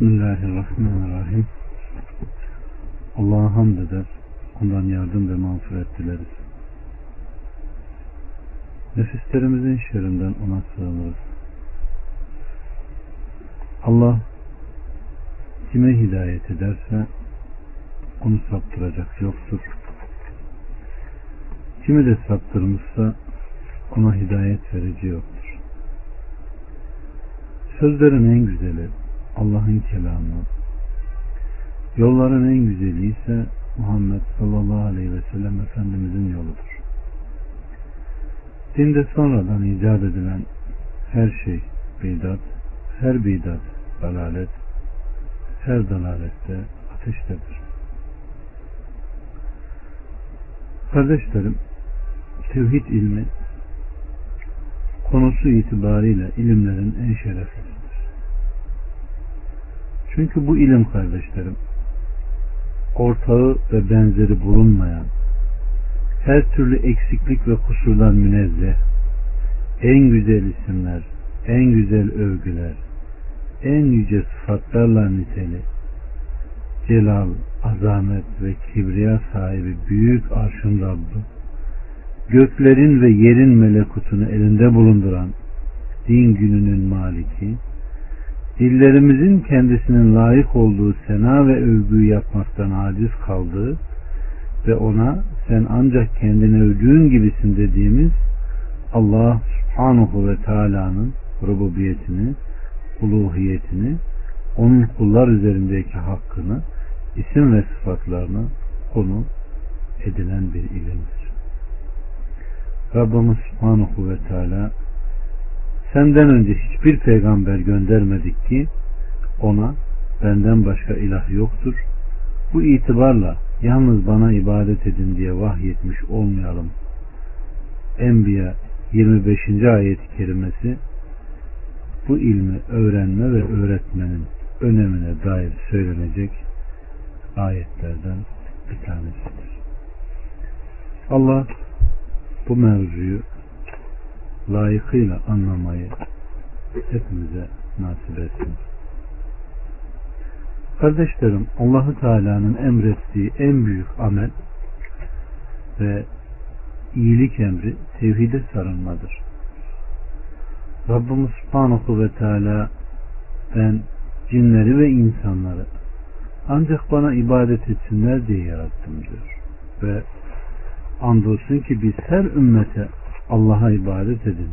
Bismillahirrahmanirrahim. Allah'a hamd eder. Ondan yardım ve mağfiret dileriz. Nefislerimizin şerrinden ona sığınırız. Allah kime hidayet ederse onu saptıracak yoktur. Kimi de saptırmışsa ona hidayet verici yoktur. Sözlerin en güzeli Allah'ın kelamı. Yolların en güzeli ise Muhammed sallallahu aleyhi ve sellem Efendimizin yoludur. Dinde sonradan icat edilen her şey bidat, her bidat dalalet, her dalalette ateştedir. Kardeşlerim, tevhid ilmi konusu itibariyle ilimlerin en şereflisidir. Çünkü bu ilim kardeşlerim ortağı ve benzeri bulunmayan her türlü eksiklik ve kusurdan münezzeh en güzel isimler, en güzel övgüler, en yüce sıfatlarla niteli celal, azamet ve kibriya sahibi büyük arşın Rabbi göklerin ve yerin melekutunu elinde bulunduran din gününün maliki dillerimizin kendisinin layık olduğu sena ve övgüyü yapmaktan aciz kaldığı ve ona sen ancak kendini övdüğün gibisin dediğimiz Allah subhanahu ve teala'nın rububiyetini, uluhiyetini, onun kullar üzerindeki hakkını, isim ve sıfatlarını konu edilen bir ilimdir. Rabbimiz subhanahu ve teala senden önce hiçbir peygamber göndermedik ki ona benden başka ilah yoktur. Bu itibarla yalnız bana ibadet edin diye vahyetmiş olmayalım. Enbiya 25. ayet-i kerimesi bu ilmi öğrenme ve öğretmenin önemine dair söylenecek ayetlerden bir tanesidir. Allah bu mevzuyu layıkıyla anlamayı hepimize nasip etsin. Kardeşlerim Allahu Teala'nın emrettiği en büyük amel ve iyilik emri tevhide sarılmadır. Rabbimiz Subhanahu ve Teala ben cinleri ve insanları ancak bana ibadet etsinler diye yarattım diyor. Ve andolsun ki biz her ümmete Allah'a ibadet edin,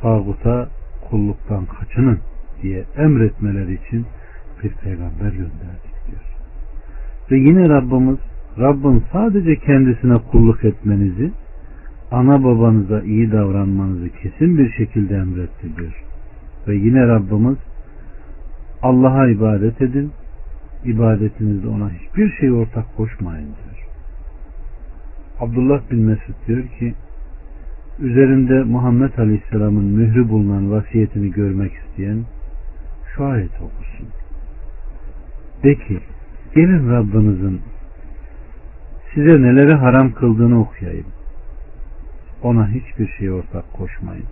tağuta kulluktan kaçının diye emretmeleri için bir peygamber gönderdik diyor. Ve yine Rabbimiz Rabbin sadece kendisine kulluk etmenizi ana babanıza iyi davranmanızı kesin bir şekilde emretti diyor. Ve yine Rabbimiz Allah'a ibadet edin ibadetinizde ona hiçbir şey ortak koşmayın diyor. Abdullah bin Mesud diyor ki üzerinde Muhammed Aleyhisselam'ın mührü bulunan vasiyetini görmek isteyen şu ayet okusun. De ki gelin Rabbinizin size neleri haram kıldığını okuyayım. Ona hiçbir şey ortak koşmayın.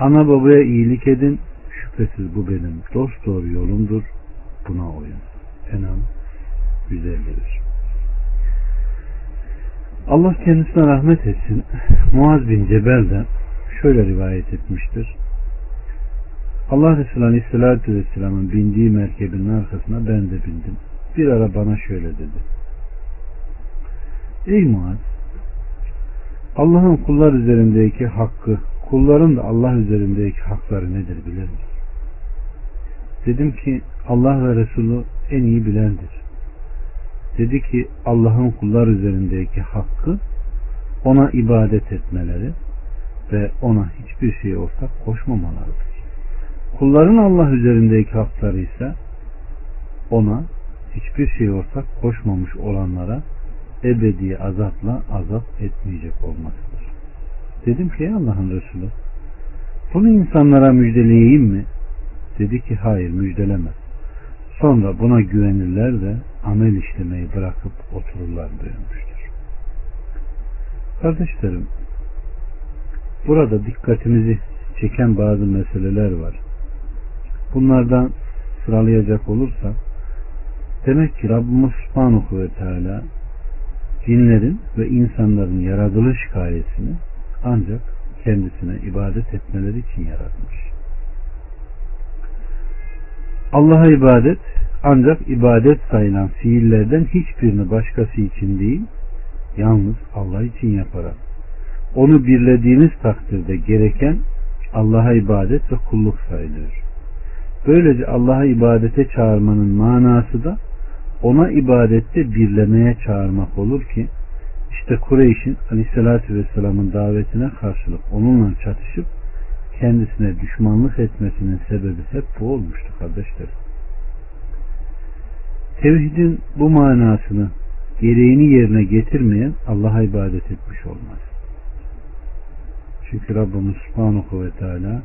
Ana babaya iyilik edin. Şüphesiz bu benim dost doğru yolumdur. Buna uyun. Enam 151 Allah kendisine rahmet etsin. Muaz bin Cebel şöyle rivayet etmiştir. Allah Resulü Aleyhisselatü Vesselam'ın bindiği merkebin arkasına ben de bindim. Bir ara bana şöyle dedi. Ey Muaz Allah'ın kullar üzerindeki hakkı, kulların da Allah üzerindeki hakları nedir bilir misin? Dedim ki Allah ve Resulü en iyi bilendir. Dedi ki Allah'ın kullar üzerindeki hakkı ona ibadet etmeleri ve ona hiçbir şey ortak koşmamalarıdır. Kulların Allah üzerindeki hakları ise ona hiçbir şey ortak koşmamış olanlara ebedi azapla azap etmeyecek olmasıdır. Dedim ki Allah'ın Resulü bunu insanlara müjdeleyeyim mi? Dedi ki hayır müjdelemez. Sonra buna güvenirler de amel işlemeyi bırakıp otururlar buyurmuştur. Kardeşlerim burada dikkatimizi çeken bazı meseleler var. Bunlardan sıralayacak olursak demek ki Rabbimiz Subhanahu ve Teala cinlerin ve insanların yaratılış gayesini ancak kendisine ibadet etmeleri için yaratmış. Allah'a ibadet ancak ibadet sayılan fiillerden hiçbirini başkası için değil, yalnız Allah için yaparak, onu birlediğiniz takdirde gereken Allah'a ibadet ve kulluk sayılıyor. Böylece Allah'a ibadete çağırmanın manası da ona ibadette birlemeye çağırmak olur ki işte Kureyş'in aleyhissalatü vesselamın davetine karşılık onunla çatışıp kendisine düşmanlık etmesinin sebebi hep bu olmuştu kardeşler. Tevhidin bu manasını gereğini yerine getirmeyen Allah'a ibadet etmiş olmaz. Çünkü Rabbimiz Subhanahu ve Teala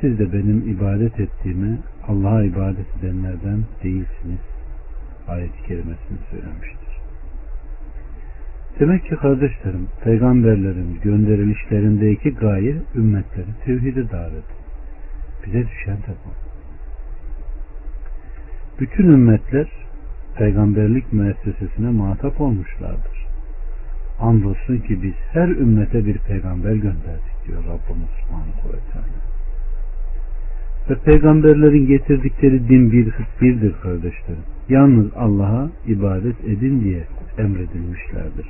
siz de benim ibadet ettiğime Allah'a ibadet edenlerden değilsiniz ayet-i kerimesini söylemiştir. Demek ki kardeşlerim peygamberlerin gönderilişlerindeki gaye ümmetleri tevhide davet. Bize düşen de bu. Bütün ümmetler peygamberlik müessesesine muhatap olmuşlardır. Andolsun ki biz her ümmete bir peygamber gönderdik diyor Rabbimiz Subhanahu ve Teala. Ve peygamberlerin getirdikleri din bir, birdir kardeşlerim. Yalnız Allah'a ibadet edin diye emredilmişlerdir.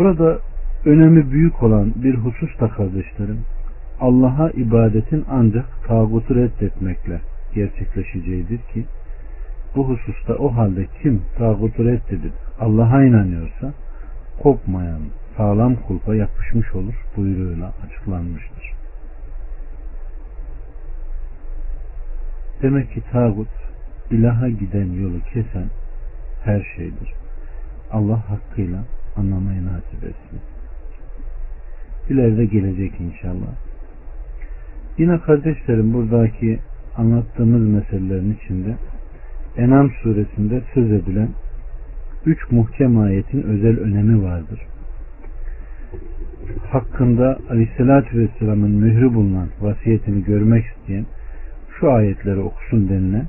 Burada önemi büyük olan bir husus da kardeşlerim, Allah'a ibadetin ancak tağutu reddetmekle gerçekleşeceğidir ki, bu hususta o halde kim tağutu reddedip Allah'a inanıyorsa, kopmayan sağlam kulpa yapışmış olur buyruğuyla açıklanmıştır. Demek ki tağut ilaha giden yolu kesen her şeydir. Allah hakkıyla anlamayı nasip etsin. İleride gelecek inşallah. Yine kardeşlerim buradaki anlattığımız meselelerin içinde Enam suresinde söz edilen üç muhkem ayetin özel önemi vardır. Hakkında Aleyhisselatü Vesselam'ın mührü bulunan vasiyetini görmek isteyen şu ayetleri okusun denilen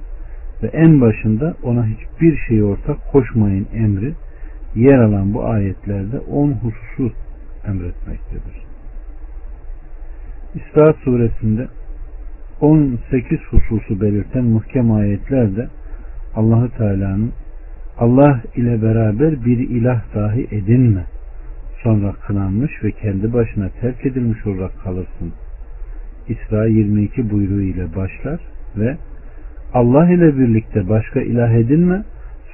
ve en başında ona hiçbir şey ortak koşmayın emri yer alan bu ayetlerde 10 hususu emretmektedir. İsra suresinde 18 hususu belirten muhkem ayetlerde Allahü Teala'nın Allah ile beraber bir ilah dahi edinme sonra kınanmış ve kendi başına terk edilmiş olarak kalırsın. İsra 22 buyruğu ile başlar ve Allah ile birlikte başka ilah edinme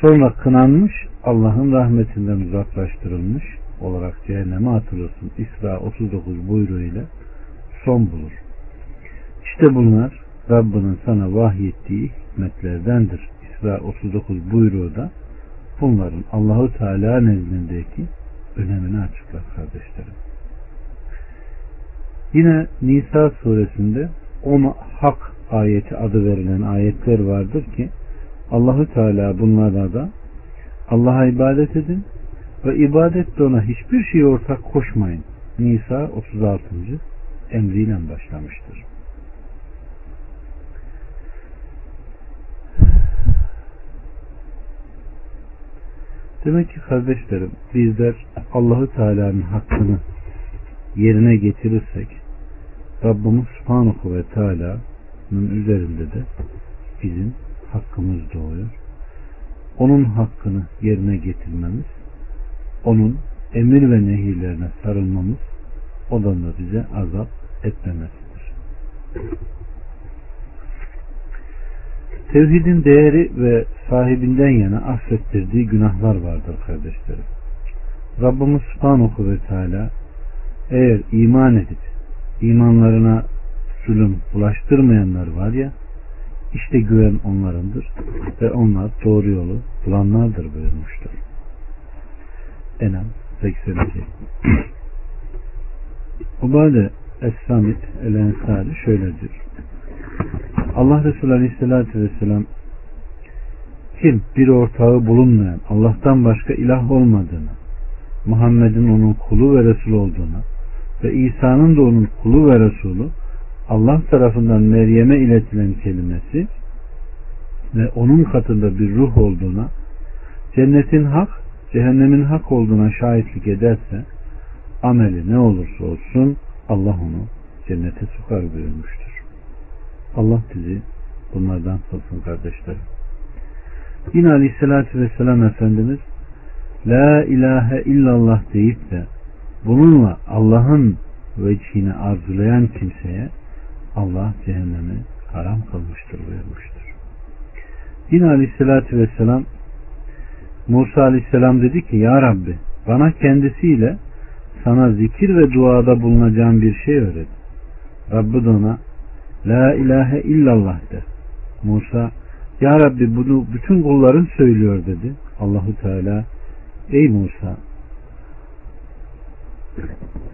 sonra kınanmış Allah'ın rahmetinden uzaklaştırılmış olarak cehenneme atılırsın. İsra 39 buyruğu ile son bulur. İşte bunlar Rabbinin sana vahyettiği hikmetlerdendir. İsra 39 buyruğu da bunların Allahu Teala nezdindeki önemini açıklar kardeşlerim. Yine Nisa suresinde ona hak ayeti adı verilen ayetler vardır ki Allahu Teala bunlara da Allah'a ibadet edin ve ibadette ona hiçbir şey ortak koşmayın. Nisa 36. emriyle başlamıştır. Demek ki kardeşlerim bizler Allahu Teala'nın hakkını yerine getirirsek Rabbimiz Subhanahu ve Teala'nın üzerinde de bizim hakkımız doğuyor. Onun hakkını yerine getirmemiz, onun emir ve nehirlerine sarılmamız, odan da bize azap etmemesidir. Tevhidin değeri ve sahibinden yana affettirdiği günahlar vardır kardeşlerim. Rabbimiz Subhanahu ve Teala eğer iman edip imanlarına zulüm bulaştırmayanlar var ya işte güven onlarındır ve onlar doğru yolu bulanlardır buyurmuştur. Enam 82 Ubade Es-Samit El-Ensari şöyle diyor. Allah Resulü Aleyhisselatü Vesselam kim bir ortağı bulunmayan Allah'tan başka ilah olmadığını Muhammed'in onun kulu ve Resul olduğunu ve İsa'nın da onun kulu ve Resulü Allah tarafından Meryem'e iletilen kelimesi ve onun katında bir ruh olduğuna, cennetin hak, cehennemin hak olduğuna şahitlik ederse, ameli ne olursa olsun Allah onu cennete sokar buyurmuştur. Allah bizi bunlardan kılsın kardeşlerim. Yine Aleyhisselatü Vesselam Efendimiz La ilahe illallah deyip de bununla Allah'ın vecihini arzulayan kimseye Allah cehennemi haram kılmıştır buyurmuştur. Yine Aleyhisselatü Vesselam Musa Aleyhisselam dedi ki Ya Rabbi bana kendisiyle sana zikir ve duada bulunacağım bir şey öğret. Rabbi de ona La ilahe illallah de. Musa Ya Rabbi bunu bütün kulların söylüyor dedi. Allahu Teala Ey Musa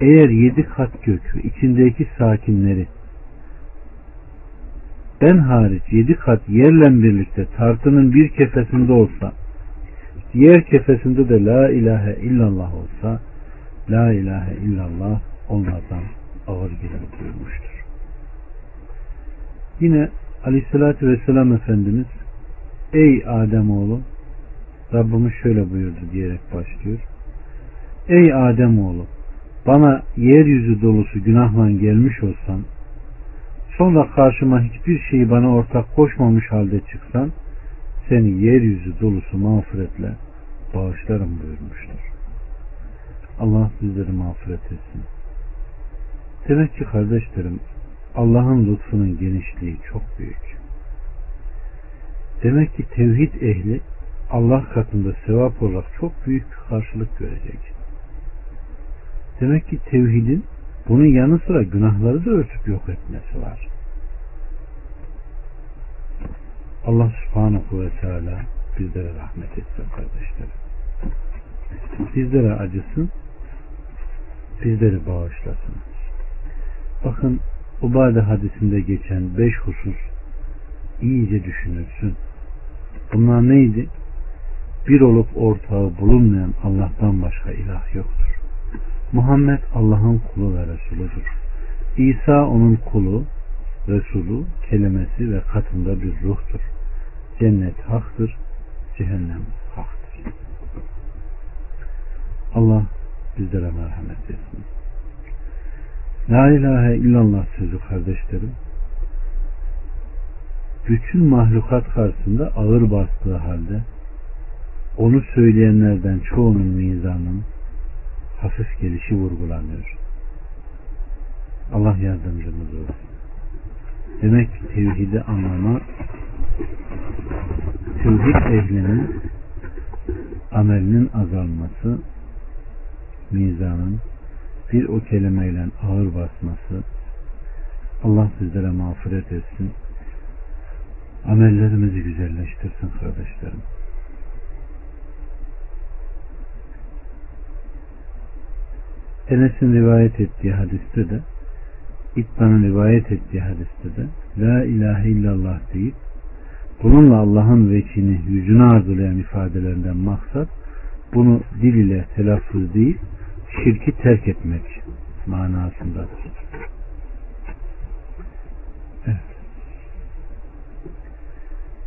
eğer yedi kat gök ve içindeki sakinleri ben hariç yedi kat yerle birlikte tartının bir kefesinde olsa diğer kefesinde de la ilahe illallah olsa la ilahe illallah onlardan ağır gelir buyurmuştur. Yine aleyhissalatü vesselam Efendimiz ey Adem oğlu Rabbimiz şöyle buyurdu diyerek başlıyor. Ey Adem oğlu bana yeryüzü dolusu günahla gelmiş olsan sonra karşıma hiçbir şeyi bana ortak koşmamış halde çıksan seni yeryüzü dolusu mağfiretle bağışlarım buyurmuştur. Allah bizleri mağfiret etsin. Demek ki kardeşlerim Allah'ın lütfunun genişliği çok büyük. Demek ki tevhid ehli Allah katında sevap olarak çok büyük bir karşılık görecek. Demek ki tevhidin bunun yanı sıra günahları da örtüp yok etmesi var. Allah subhanahu ve teala bizlere rahmet etsin kardeşlerim. Bizlere acısın, bizleri bağışlasın. Bakın Ubade hadisinde geçen beş husus iyice düşünülsün. Bunlar neydi? Bir olup ortağı bulunmayan Allah'tan başka ilah yoktur. Muhammed Allah'ın kulu ve Resuludur. İsa onun kulu, Resulü, kelimesi ve katında bir ruhtur. Cennet haktır, cehennem haktır. Allah bizlere merhamet etsin. La ilahe illallah sözü kardeşlerim bütün mahlukat karşısında ağır bastığı halde onu söyleyenlerden çoğunun mizanın hafif gelişi vurgulanıyor. Allah yardımcımız olsun. Demek tevhidi anlama tevhid ehlinin amelinin azalması mizanın bir o kelimeyle ağır basması Allah sizlere mağfiret etsin amellerimizi güzelleştirsin kardeşlerim Enes'in rivayet ettiği hadiste de İtban'ın rivayet ettiği hadiste de La ilahe illallah deyip bununla Allah'ın vekini yüzünü arzulayan ifadelerinden maksat bunu dil ile telaffuz değil şirki terk etmek manasındadır. Evet.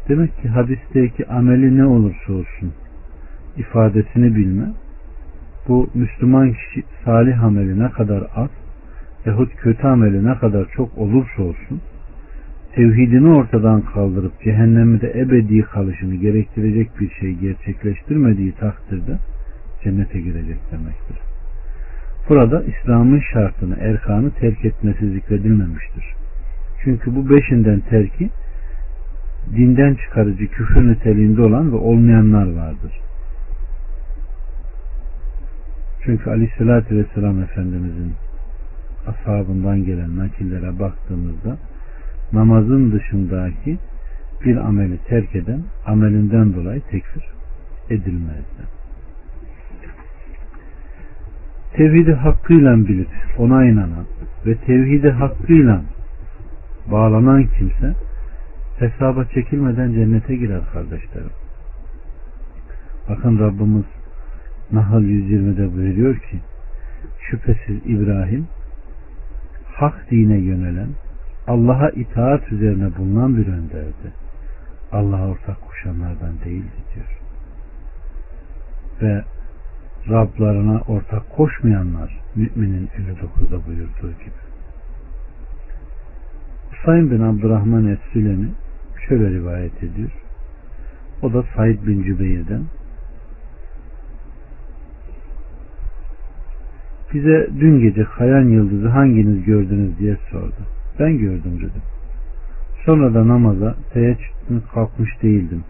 Demek ki hadisteki ameli ne olursa olsun ifadesini bilme bu Müslüman kişi salih ameli ne kadar az yahut kötü ameli ne kadar çok olursa olsun tevhidini ortadan kaldırıp cehennemde ebedi kalışını gerektirecek bir şey gerçekleştirmediği takdirde cennete girecek demektir. Burada İslam'ın şartını, erkanı terk etmesi zikredilmemiştir. Çünkü bu beşinden terki dinden çıkarıcı küfür niteliğinde olan ve olmayanlar vardır. Çünkü aleyhissalatü vesselam Efendimizin ashabından gelen nakillere baktığımızda namazın dışındaki bir ameli terk eden amelinden dolayı tekfir edilmezdi. Tevhidi hakkıyla bilip ona inanan ve tevhidi hakkıyla bağlanan kimse hesaba çekilmeden cennete girer kardeşlerim. Bakın Rabbimiz Nahl 120'de buyuruyor ki şüphesiz İbrahim hak dine yönelen Allah'a itaat üzerine bulunan bir önderdi. Allah'a ortak koşanlardan değildi diyor. Ve Rablarına ortak koşmayanlar müminin 59'da buyurduğu gibi. Sayın bin Abdurrahman Es-Sülemi şöyle rivayet ediyor. O da Said bin Cübeyr'den. Bize dün gece kayan yıldızı hanginiz gördünüz diye sordu. Ben gördüm dedim. Sonra da namaza teheccüdün kalkmış değildim.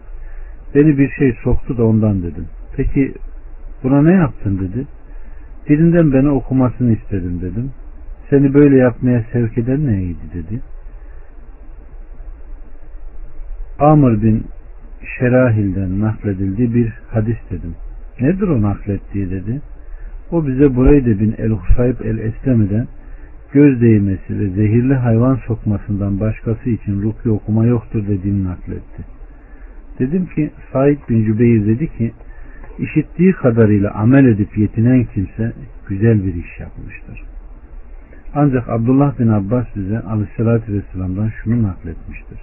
Beni bir şey soktu da ondan dedim. Peki buna ne yaptın dedi. Birinden beni okumasını istedim dedim. Seni böyle yapmaya sevk eden neydi dedi. Amr bin Şerahil'den nakledildiği bir hadis dedim. Nedir o naklettiği dedi. O bize Bureyde bin El-Husayb El-Esleme'den göz değmesi ve zehirli hayvan sokmasından başkası için ruki okuma yoktur dediğini nakletti. Dedim ki Said bin Cübeyr dedi ki işittiği kadarıyla amel edip yetinen kimse güzel bir iş yapmıştır. Ancak Abdullah bin Abbas bize aleyhissalatü vesselam'dan şunu nakletmiştir.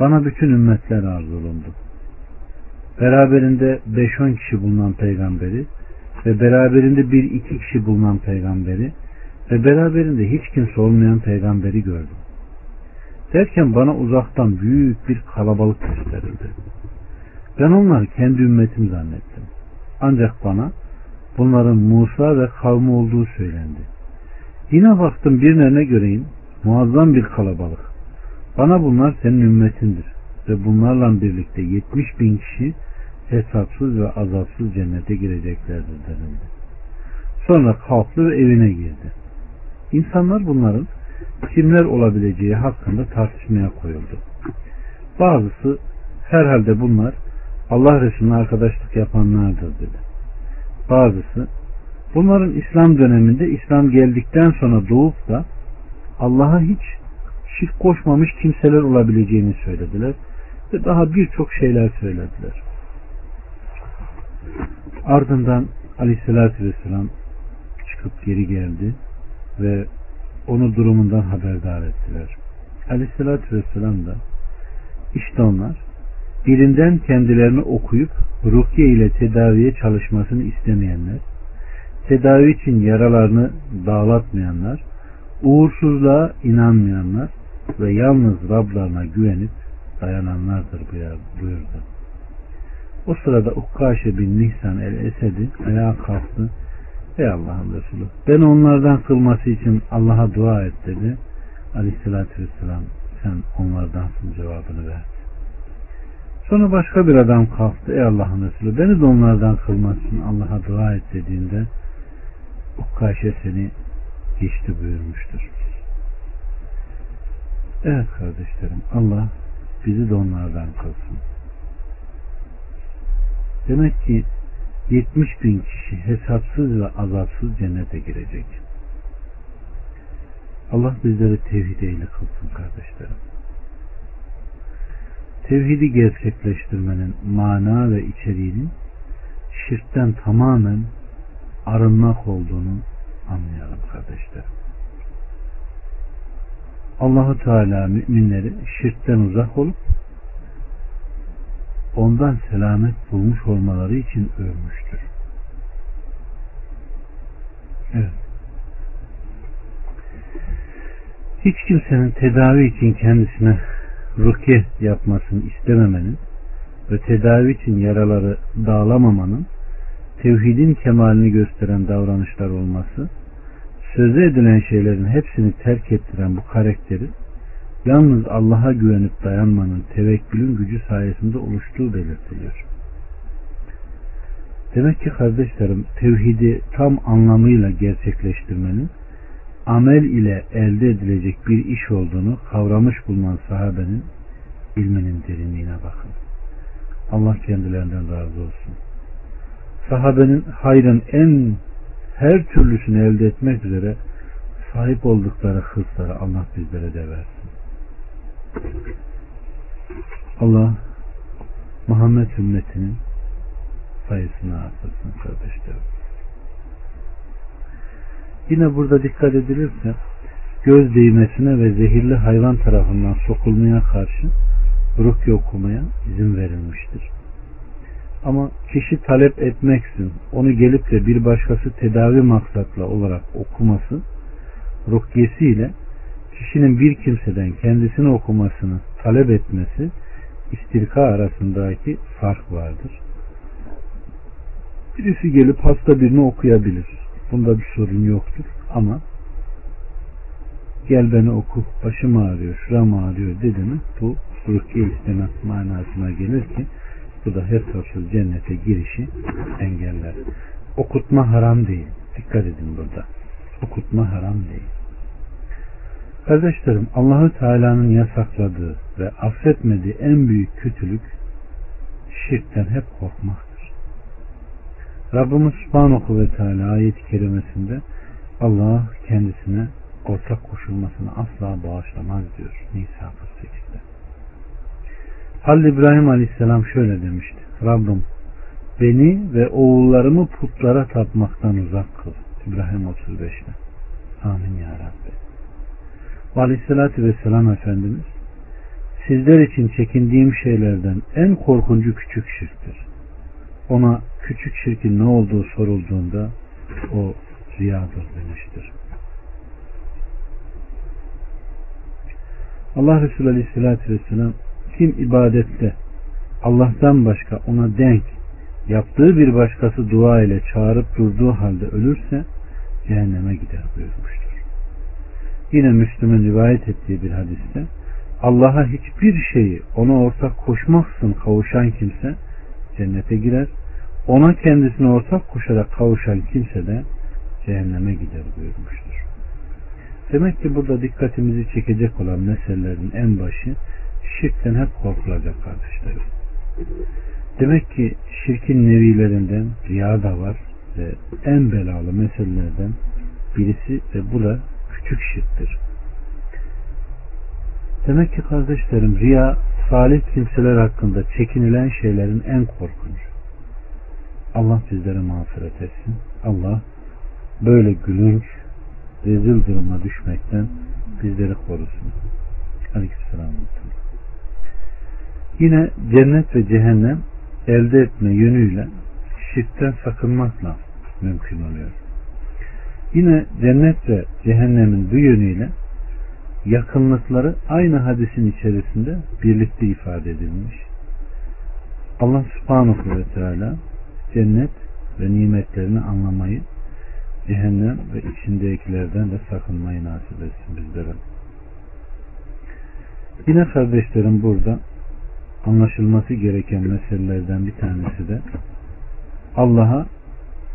Bana bütün ümmetler arzulundu. Beraberinde 5-10 kişi bulunan peygamberi ve beraberinde bir iki kişi bulunan peygamberi ve beraberinde hiç kimse olmayan peygamberi gördüm. Derken bana uzaktan büyük bir kalabalık gösterildi. Ben onları kendi ümmetim zannettim. Ancak bana bunların Musa ve kavmi olduğu söylendi. Yine baktım birine göreyim muazzam bir kalabalık. Bana bunlar senin ümmetindir ve bunlarla birlikte 70 bin kişi hesapsız ve azapsız cennete gireceklerdir denildi. Sonra kalktı ve evine girdi. İnsanlar bunların kimler olabileceği hakkında tartışmaya koyuldu. Bazısı herhalde bunlar Allah Resulüne arkadaşlık yapanlardır dedi. Bazısı bunların İslam döneminde İslam geldikten sonra doğup da Allah'a hiç şirk koşmamış kimseler olabileceğini söylediler ve daha birçok şeyler söylediler. Ardından Aleyhisselatü Vesselam çıkıp geri geldi ve onu durumundan haberdar ettiler. Aleyhisselatü Vesselam da işte onlar birinden kendilerini okuyup rukiye ile tedaviye çalışmasını istemeyenler, tedavi için yaralarını dağlatmayanlar, uğursuzluğa inanmayanlar ve yalnız Rablarına güvenip dayananlardır buyurdu. O sırada Ukkaşe bin Nihsan el-Esedi ayağa kalktı. Ey Allah'ın Resulü ben onlardan kılması için Allah'a dua et dedi. Aleyhissalatü vesselam sen onlardansın cevabını ver. Sonra başka bir adam kalktı. Ey Allah'ın Resulü beni de onlardan kılması için Allah'a dua et dediğinde Ukkaşe seni geçti buyurmuştur. Evet kardeşlerim Allah bizi de onlardan kılsın. Demek ki 70 bin kişi hesapsız ve azapsız cennete girecek. Allah bizleri tevhid eyle kılsın kardeşlerim. Tevhidi gerçekleştirmenin mana ve içeriğinin şirkten tamamen arınmak olduğunu anlayalım kardeşlerim. Allahu Teala müminleri şirkten uzak olup ondan selamet bulmuş olmaları için övmüştür. Evet. Hiç kimsenin tedavi için kendisine rukiye yapmasını istememenin ve tedavi için yaraları dağlamamanın tevhidin kemalini gösteren davranışlar olması sözü edilen şeylerin hepsini terk ettiren bu karakteri yalnız Allah'a güvenip dayanmanın tevekkülün gücü sayesinde oluştuğu belirtiliyor. Demek ki kardeşlerim tevhidi tam anlamıyla gerçekleştirmenin amel ile elde edilecek bir iş olduğunu kavramış bulunan sahabenin ilminin derinliğine bakın. Allah kendilerinden razı olsun. Sahabenin hayrın en her türlüsünü elde etmek üzere sahip oldukları hırsları Allah bizlere de versin. Allah Muhammed ümmetinin sayısını artırsın kardeşlerim. Yine burada dikkat edilirse göz değmesine ve zehirli hayvan tarafından sokulmaya karşı rukye okumaya izin verilmiştir. Ama kişi talep etmeksin, onu gelip de bir başkası tedavi maksatla olarak okuması, rukyesiyle kişinin bir kimseden kendisini okumasını talep etmesi, istirka arasındaki fark vardır. Birisi gelip hasta birini okuyabilir. Bunda bir sorun yoktur. Ama gel beni oku, başım ağrıyor, şuram ağrıyor dedi mi bu rukiye isteme manasına gelir ki bu da her türlü cennete girişi engeller. Okutma haram değil. Dikkat edin burada. Okutma haram değil. Kardeşlerim Allahü Teala'nın yasakladığı ve affetmediği en büyük kötülük şirkten hep korkmaktır. Rabbimiz Subhanahu ve Teala ayet-i kerimesinde Allah kendisine ortak koşulmasını asla bağışlamaz diyor Nisa 48'de. Halil İbrahim Aleyhisselam şöyle demişti. Rabbim beni ve oğullarımı putlara tapmaktan uzak kıl. İbrahim 35'te. Amin ya Rabbi. Aleyhissalatü Vesselam Efendimiz sizler için çekindiğim şeylerden en korkuncu küçük şirktir. Ona küçük şirkin ne olduğu sorulduğunda o riyadır demiştir. Allah Resulü Aleyhisselatü Vesselam kim ibadette Allah'tan başka ona denk yaptığı bir başkası dua ile çağırıp durduğu halde ölürse cehenneme gider buyurmuştur. Yine Müslüm'ün rivayet ettiği bir hadiste Allah'a hiçbir şeyi ona ortak koşmaksın kavuşan kimse cennete girer. Ona kendisine ortak koşarak kavuşan kimse de cehenneme gider buyurmuştur. Demek ki burada dikkatimizi çekecek olan meselelerin en başı şirkten hep korkulacak kardeşlerim. Demek ki şirkin nevilerinden riya da var ve en belalı meselelerden birisi ve bu da küçük şirktir. Demek ki kardeşlerim riya salih kimseler hakkında çekinilen şeylerin en korkunç. Allah bizlere mağfiret etsin. Allah böyle gülünç, rezil duruma düşmekten bizleri korusun. Aleykümselam. Yine cennet ve cehennem elde etme yönüyle şirkten sakınmakla mümkün oluyor. Yine cennet ve cehennemin bu yönüyle yakınlıkları aynı hadisin içerisinde birlikte ifade edilmiş. Allah subhanahu ve teala cennet ve nimetlerini anlamayı, cehennem ve içindekilerden de sakınmayı nasip etsin bizlere. Yine kardeşlerim burada anlaşılması gereken meselelerden bir tanesi de Allah'a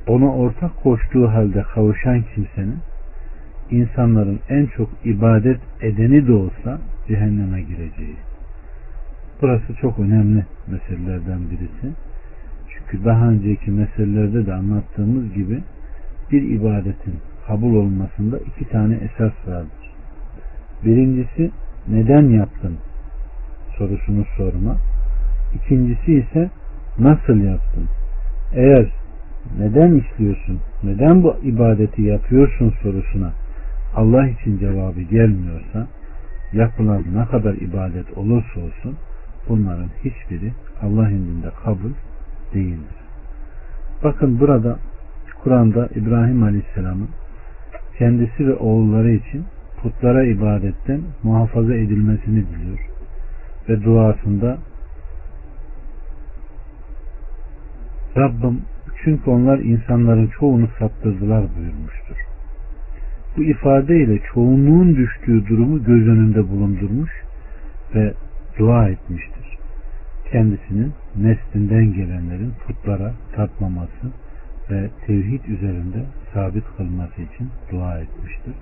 ona ortak koştuğu halde kavuşan kimsenin insanların en çok ibadet edeni de olsa cehenneme gireceği. Burası çok önemli meselelerden birisi. Çünkü daha önceki meselelerde de anlattığımız gibi bir ibadetin kabul olmasında iki tane esas vardır. Birincisi neden yaptın sorusunu sorma. İkincisi ise nasıl yaptın? Eğer neden istiyorsun, neden bu ibadeti yapıyorsun sorusuna Allah için cevabı gelmiyorsa yapılan ne kadar ibadet olursa olsun bunların hiçbiri Allah indinde kabul değildir. Bakın burada Kur'an'da İbrahim Aleyhisselam'ın kendisi ve oğulları için putlara ibadetten muhafaza edilmesini diliyor. Ve duasında Rabbim çünkü onlar insanların çoğunu saptırdılar buyurmuştur. Bu ifadeyle çoğunluğun düştüğü durumu göz önünde bulundurmuş ve dua etmiştir. Kendisinin neslinden gelenlerin putlara tapmaması ve tevhid üzerinde sabit kılması için dua etmiştir.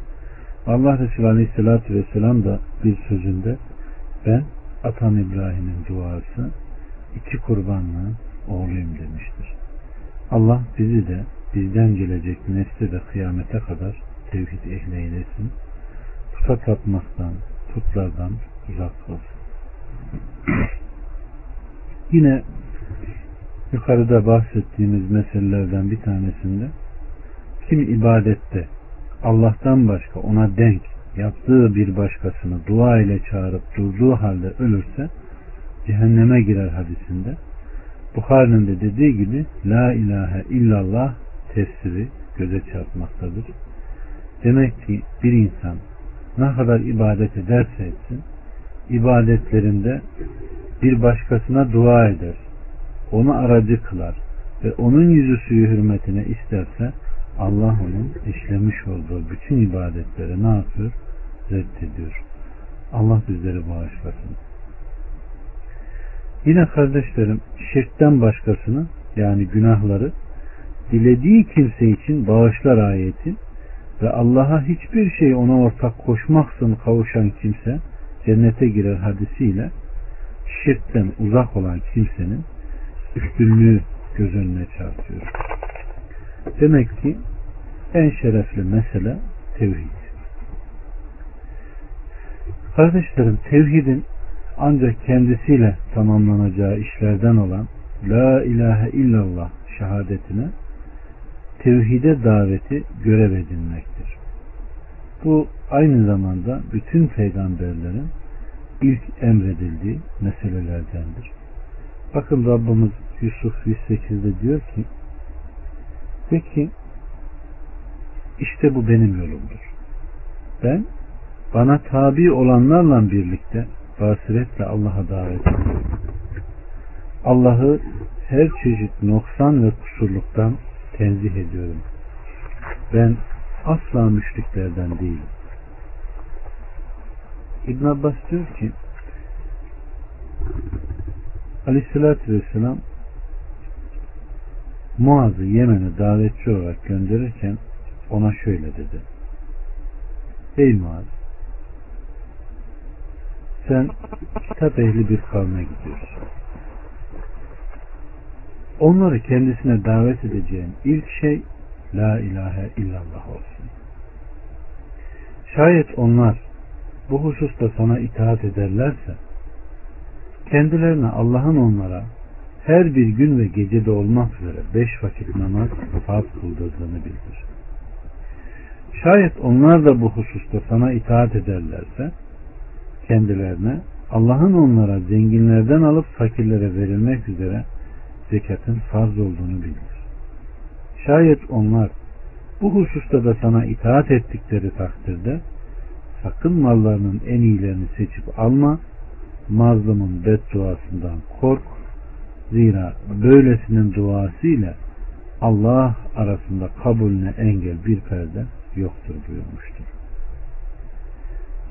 Allah Resulü Aleyhisselatü Vesselam da bir sözünde ben Atam İbrahim'in duası iki kurbanlığın oğluyum demiştir. Allah bizi de bizden gelecek nesli de kıyamete kadar tevhid ehli eylesin. Puta tapmaktan, putlardan uzak olsun. Yine yukarıda bahsettiğimiz meselelerden bir tanesinde kim ibadette Allah'tan başka ona denk yaptığı bir başkasını dua ile çağırıp durduğu halde ölürse cehenneme girer hadisinde. Bukhari'nin de dediği gibi La ilahe illallah tefsiri göze çarpmaktadır. Demek ki bir insan ne kadar ibadet ederse etsin, ibadetlerinde bir başkasına dua eder, onu aracı kılar ve onun yüzü suyu hürmetine isterse Allah onun işlemiş olduğu bütün ibadetleri ne yapıyor? Reddediyor. Allah bizleri bağışlasın. Yine kardeşlerim şirkten başkasını yani günahları dilediği kimse için bağışlar ayeti ve Allah'a hiçbir şey ona ortak koşmaksın kavuşan kimse cennete girer hadisiyle şirkten uzak olan kimsenin üstünlüğü göz önüne çarpıyor. Demek ki en şerefli mesele tevhid. Kardeşlerim tevhidin ancak kendisiyle tamamlanacağı işlerden olan La ilahe illallah şehadetine tevhide daveti görev edinmektir. Bu aynı zamanda bütün peygamberlerin ilk emredildiği meselelerdendir. Bakın Rabbimiz Yusuf 108'de diyor ki peki işte bu benim yolumdur. Ben bana tabi olanlarla birlikte basiretle Allah'a davet ediyorum. Allah'ı her çeşit noksan ve kusurluktan tenzih ediyorum. Ben asla müşriklerden değilim. İbn Abbas diyor ki Aleyhisselatü Vesselam Muaz'ı Yemen'e davetçi olarak gönderirken ona şöyle dedi. Ey Muaz sen kitap ehli bir kavme gidiyorsun. Onları kendisine davet edeceğin ilk şey La ilahe illallah olsun. Şayet onlar bu hususta sana itaat ederlerse kendilerine Allah'ın onlara her bir gün ve gecede olmak üzere beş vakit namaz farz kıldırdığını bildir. Şayet onlar da bu hususta sana itaat ederlerse kendilerine Allah'ın onlara zenginlerden alıp fakirlere verilmek üzere zekatın farz olduğunu bilir. Şayet onlar bu hususta da sana itaat ettikleri takdirde sakın mallarının en iyilerini seçip alma, mazlumun bedduasından kork. Zira böylesinin duası ile Allah arasında kabulüne engel bir perde yoktur buyurmuştur.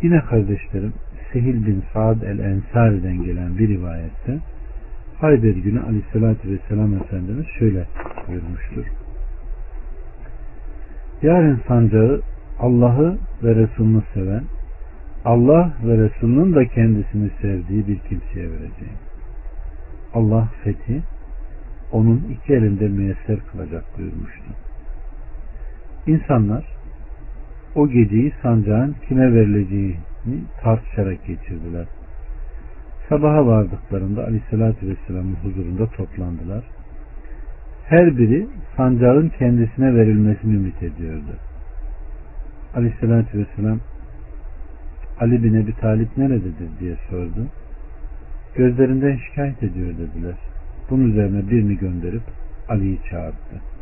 Yine kardeşlerim Sehil bin Saad el-Ensari'den gelen bir rivayette Hayber günü aleyhissalatü vesselam Efendimiz şöyle buyurmuştur. Yarın sancağı Allah'ı ve Resulünü seven, Allah ve Resulünün de kendisini sevdiği bir kimseye vereceğim. Allah fethi onun iki elinde müyesser kılacak buyurmuştu. İnsanlar o geceyi sancağın kime verileceğini tartışarak geçirdiler. Sabaha vardıklarında Aleyhisselatü Vesselam'ın huzurunda toplandılar. Her biri sancağın kendisine verilmesini ümit ediyordu. Aleyhisselatü Vesselam Ali bin Ebi Talip nerededir diye sordu. Gözlerinden şikayet ediyor dediler. Bunun üzerine birini gönderip Ali'yi çağırdı.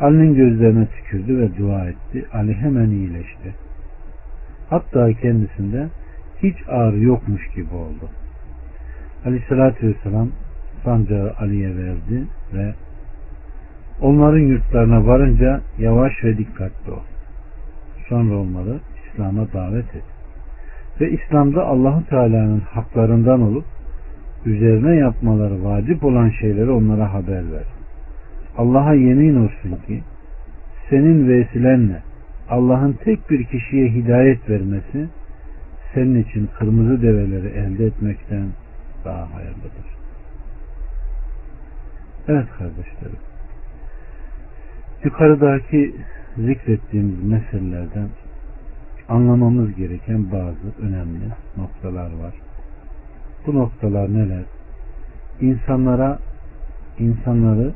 Ali'nin gözlerine tükürdü ve dua etti. Ali hemen iyileşti. Hatta kendisinde hiç ağrı yokmuş gibi oldu. Aleyhissalatü vesselam sancağı Ali'ye verdi ve onların yurtlarına varınca yavaş ve dikkatli ol. Sonra onları İslam'a davet et. Ve İslam'da Allahu Teala'nın haklarından olup üzerine yapmaları vacip olan şeyleri onlara haber ver. Allah'a yemin olsun ki senin vesilenle Allah'ın tek bir kişiye hidayet vermesi senin için kırmızı develeri elde etmekten daha hayırlıdır. Evet kardeşlerim. Yukarıdaki zikrettiğimiz meselelerden anlamamız gereken bazı önemli noktalar var. Bu noktalar neler? İnsanlara insanları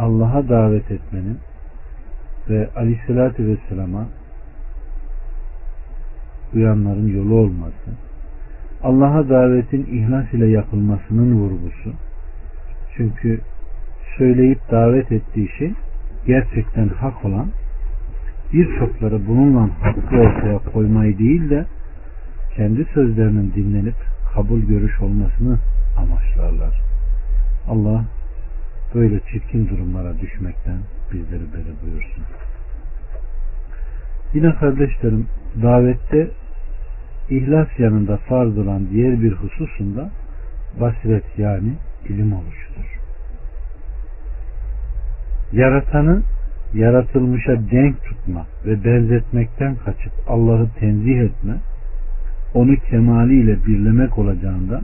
Allah'a davet etmenin ve Aleyhisselatü Vesselam'a uyanların yolu olması, Allah'a davetin ihlas ile yapılmasının vurgusu. Çünkü söyleyip davet ettiği şey gerçekten hak olan birçokları bununla hakkı ortaya koymayı değil de kendi sözlerinin dinlenip kabul görüş olmasını amaçlarlar. Allah böyle çirkin durumlara düşmekten bizleri beri buyursun. Yine kardeşlerim davette ihlas yanında farz olan diğer bir hususunda basiret yani ilim oluşudur. Yaratanı yaratılmışa denk tutma ve benzetmekten kaçıp Allah'ı tenzih etme, onu kemaliyle birlemek olacağından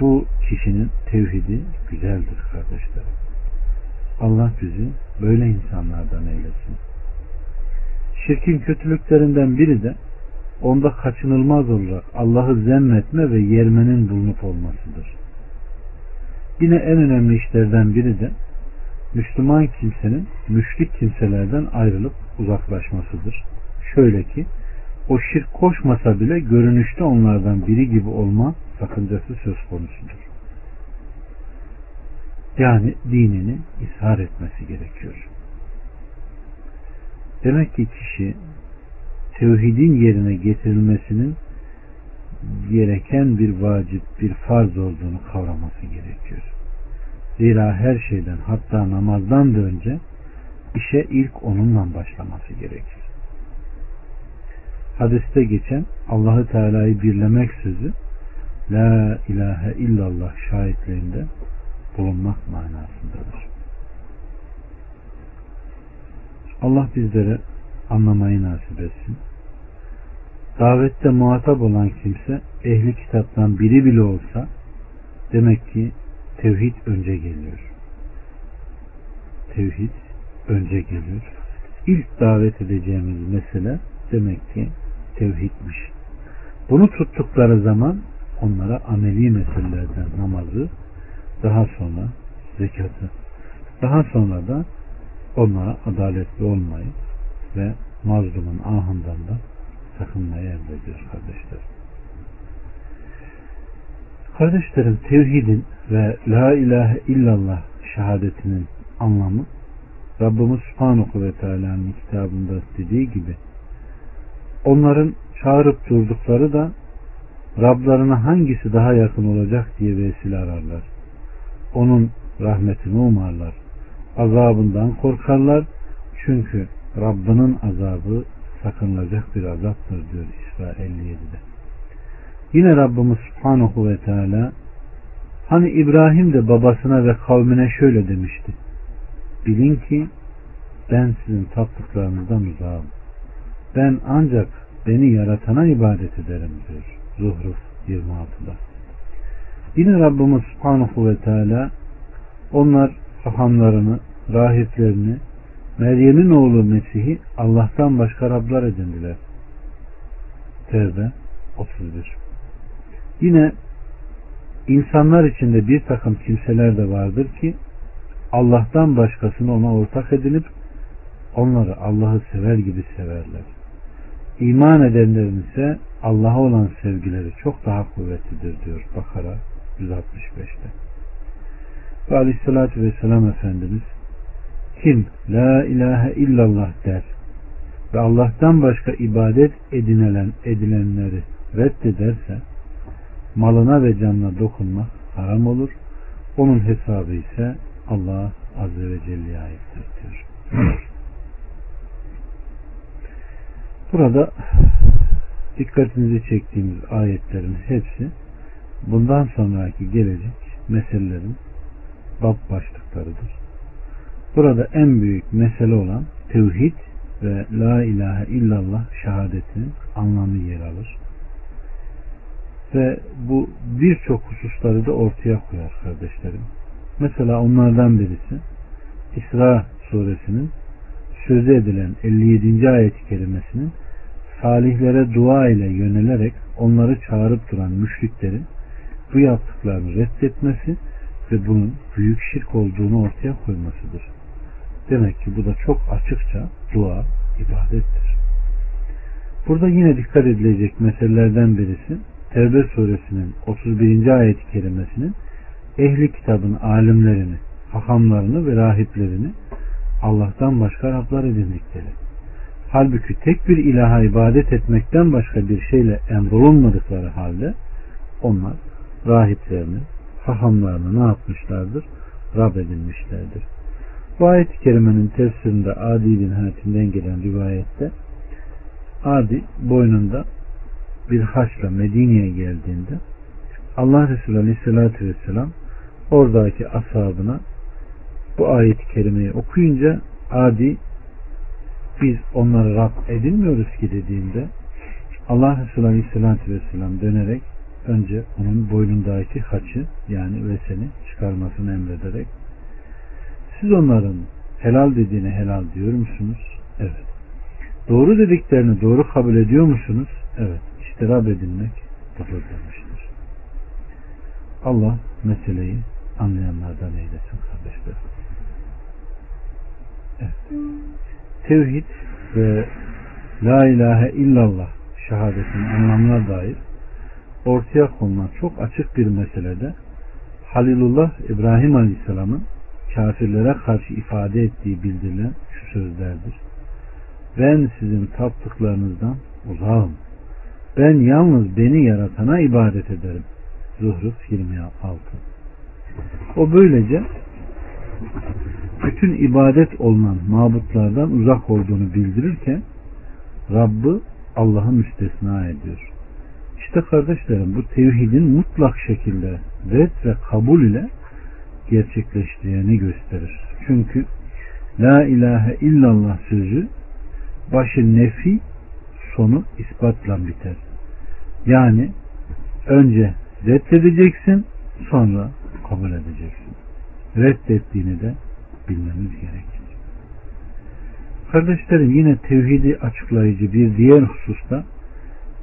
bu kişinin tevhidi güzeldir kardeşlerim. Allah bizi böyle insanlardan eylesin. Şirkin kötülüklerinden biri de onda kaçınılmaz olarak Allah'ı zemmetme ve yermenin bulunup olmasıdır. Yine en önemli işlerden biri de Müslüman kimsenin müşrik kimselerden ayrılıp uzaklaşmasıdır. Şöyle ki o şirk koşmasa bile görünüşte onlardan biri gibi olma sakıncası söz konusudur. Yani dinini ishar etmesi gerekiyor. Demek ki kişi tevhidin yerine getirilmesinin gereken bir vacip, bir farz olduğunu kavraması gerekiyor. Zira her şeyden hatta namazdan da önce işe ilk onunla başlaması gerekir. Hadiste geçen Allahü Teala'yı birlemek sözü La ilahe illallah şahitliğinde bulunmak manasındadır. Allah bizlere anlamayı nasip etsin. Davette muhatap olan kimse ehli kitaptan biri bile olsa demek ki tevhid önce geliyor. Tevhid önce geliyor. İlk davet edeceğimiz mesele demek ki tevhidmiş. Bunu tuttukları zaman onlara ameli meselelerden namazı, daha sonra zekatı, daha sonra da onlara adaletli olmayı ve mazlumun ahından da sakınmayı emrediyor kardeşler. Kardeşlerim tevhidin ve la ilahe illallah şehadetinin anlamı Rabbimiz Subhanahu ve Teala'nın kitabında dediği gibi onların çağırıp durdukları da Rablarına hangisi daha yakın olacak diye vesile ararlar. Onun rahmetini umarlar. Azabından korkarlar. Çünkü Rabbinin azabı sakınılacak bir azaptır diyor İsra 57'de. Yine Rabbimiz Subhanahu ve Teala hani İbrahim de babasına ve kavmine şöyle demişti. Bilin ki ben sizin taptıklarınızdan uzağım. Ben ancak beni yaratana ibadet ederim diyor. Zuhruf 26'da. Yine Rabbimiz Subhanahu ve Teala onlar hahamlarını, rahiplerini, Meryem'in oğlu Mesih'i Allah'tan başka Rablar edindiler. Tevbe 31 Yine insanlar içinde bir takım kimseler de vardır ki Allah'tan başkasını ona ortak edinip onları Allah'ı sever gibi severler. İman edenlerin ise Allah'a olan sevgileri çok daha kuvvetlidir diyor Bakara 165'te. Ve aleyhissalatü vesselam Efendimiz kim la ilahe illallah der ve Allah'tan başka ibadet edinilen edilenleri reddederse malına ve canına dokunmak haram olur. Onun hesabı ise Allah Azze ve Celle'ye aittir diyor. Burada dikkatinizi çektiğimiz ayetlerin hepsi bundan sonraki gelecek meselelerin bab başlıklarıdır. Burada en büyük mesele olan tevhid ve la ilahe illallah şehadetinin anlamı yer alır. Ve bu birçok hususları da ortaya koyar kardeşlerim. Mesela onlardan birisi İsra suresinin sözü edilen 57. ayet-i kerimesinin salihlere dua ile yönelerek onları çağırıp duran müşriklerin bu yaptıklarını reddetmesi ve bunun büyük şirk olduğunu ortaya koymasıdır. Demek ki bu da çok açıkça dua ibadettir. Burada yine dikkat edilecek meselelerden birisi Tevbe suresinin 31. ayet-i kerimesinin ehli kitabın alimlerini, hahamlarını ve rahiplerini Allah'tan başka Rablar edindikleri. Halbuki tek bir ilaha ibadet etmekten başka bir şeyle emrolunmadıkları halde onlar rahiplerini, hahamlarını ne yapmışlardır? Rab edinmişlerdir. Bu ayet-i kerimenin tefsirinde Adi bin Hatim'den gelen rivayette Adi boynunda bir haçla Medine'ye geldiğinde Allah Resulü Aleyhisselatü Vesselam oradaki ashabına bu ayet-i kerimeyi okuyunca Adi biz onları Rab edinmiyoruz ki dediğinde Allah Resulü Aleyhisselatü Vesselam dönerek önce onun boynundaki haçı yani veseni çıkarmasını emrederek siz onların helal dediğine helal diyor musunuz? Evet. Doğru dediklerini doğru kabul ediyor musunuz? Evet. İşte Rab edinmek budur demiştir. Allah meseleyi anlayanlardan eylesin kardeşler. Tevhid ve La ilahe illallah şehadetinin anlamına dair ortaya konulan çok açık bir meselede Halilullah İbrahim Aleyhisselam'ın kafirlere karşı ifade ettiği bildirilen şu sözlerdir. Ben sizin taptıklarınızdan uzağım. Ben yalnız beni yaratana ibadet ederim. Zuhruf 26 O böylece bütün ibadet olunan mabutlardan uzak olduğunu bildirirken Rabb'ı Allah'a müstesna ediyor. İşte kardeşlerim bu tevhidin mutlak şekilde red ve kabul ile gerçekleştiğini gösterir. Çünkü La ilahe illallah sözü başı nefi sonu ispatla biter. Yani önce reddedeceksin sonra kabul edeceksin. Reddettiğini de bilmemiz gerekir. Kardeşlerim yine tevhidi açıklayıcı bir diğer hususta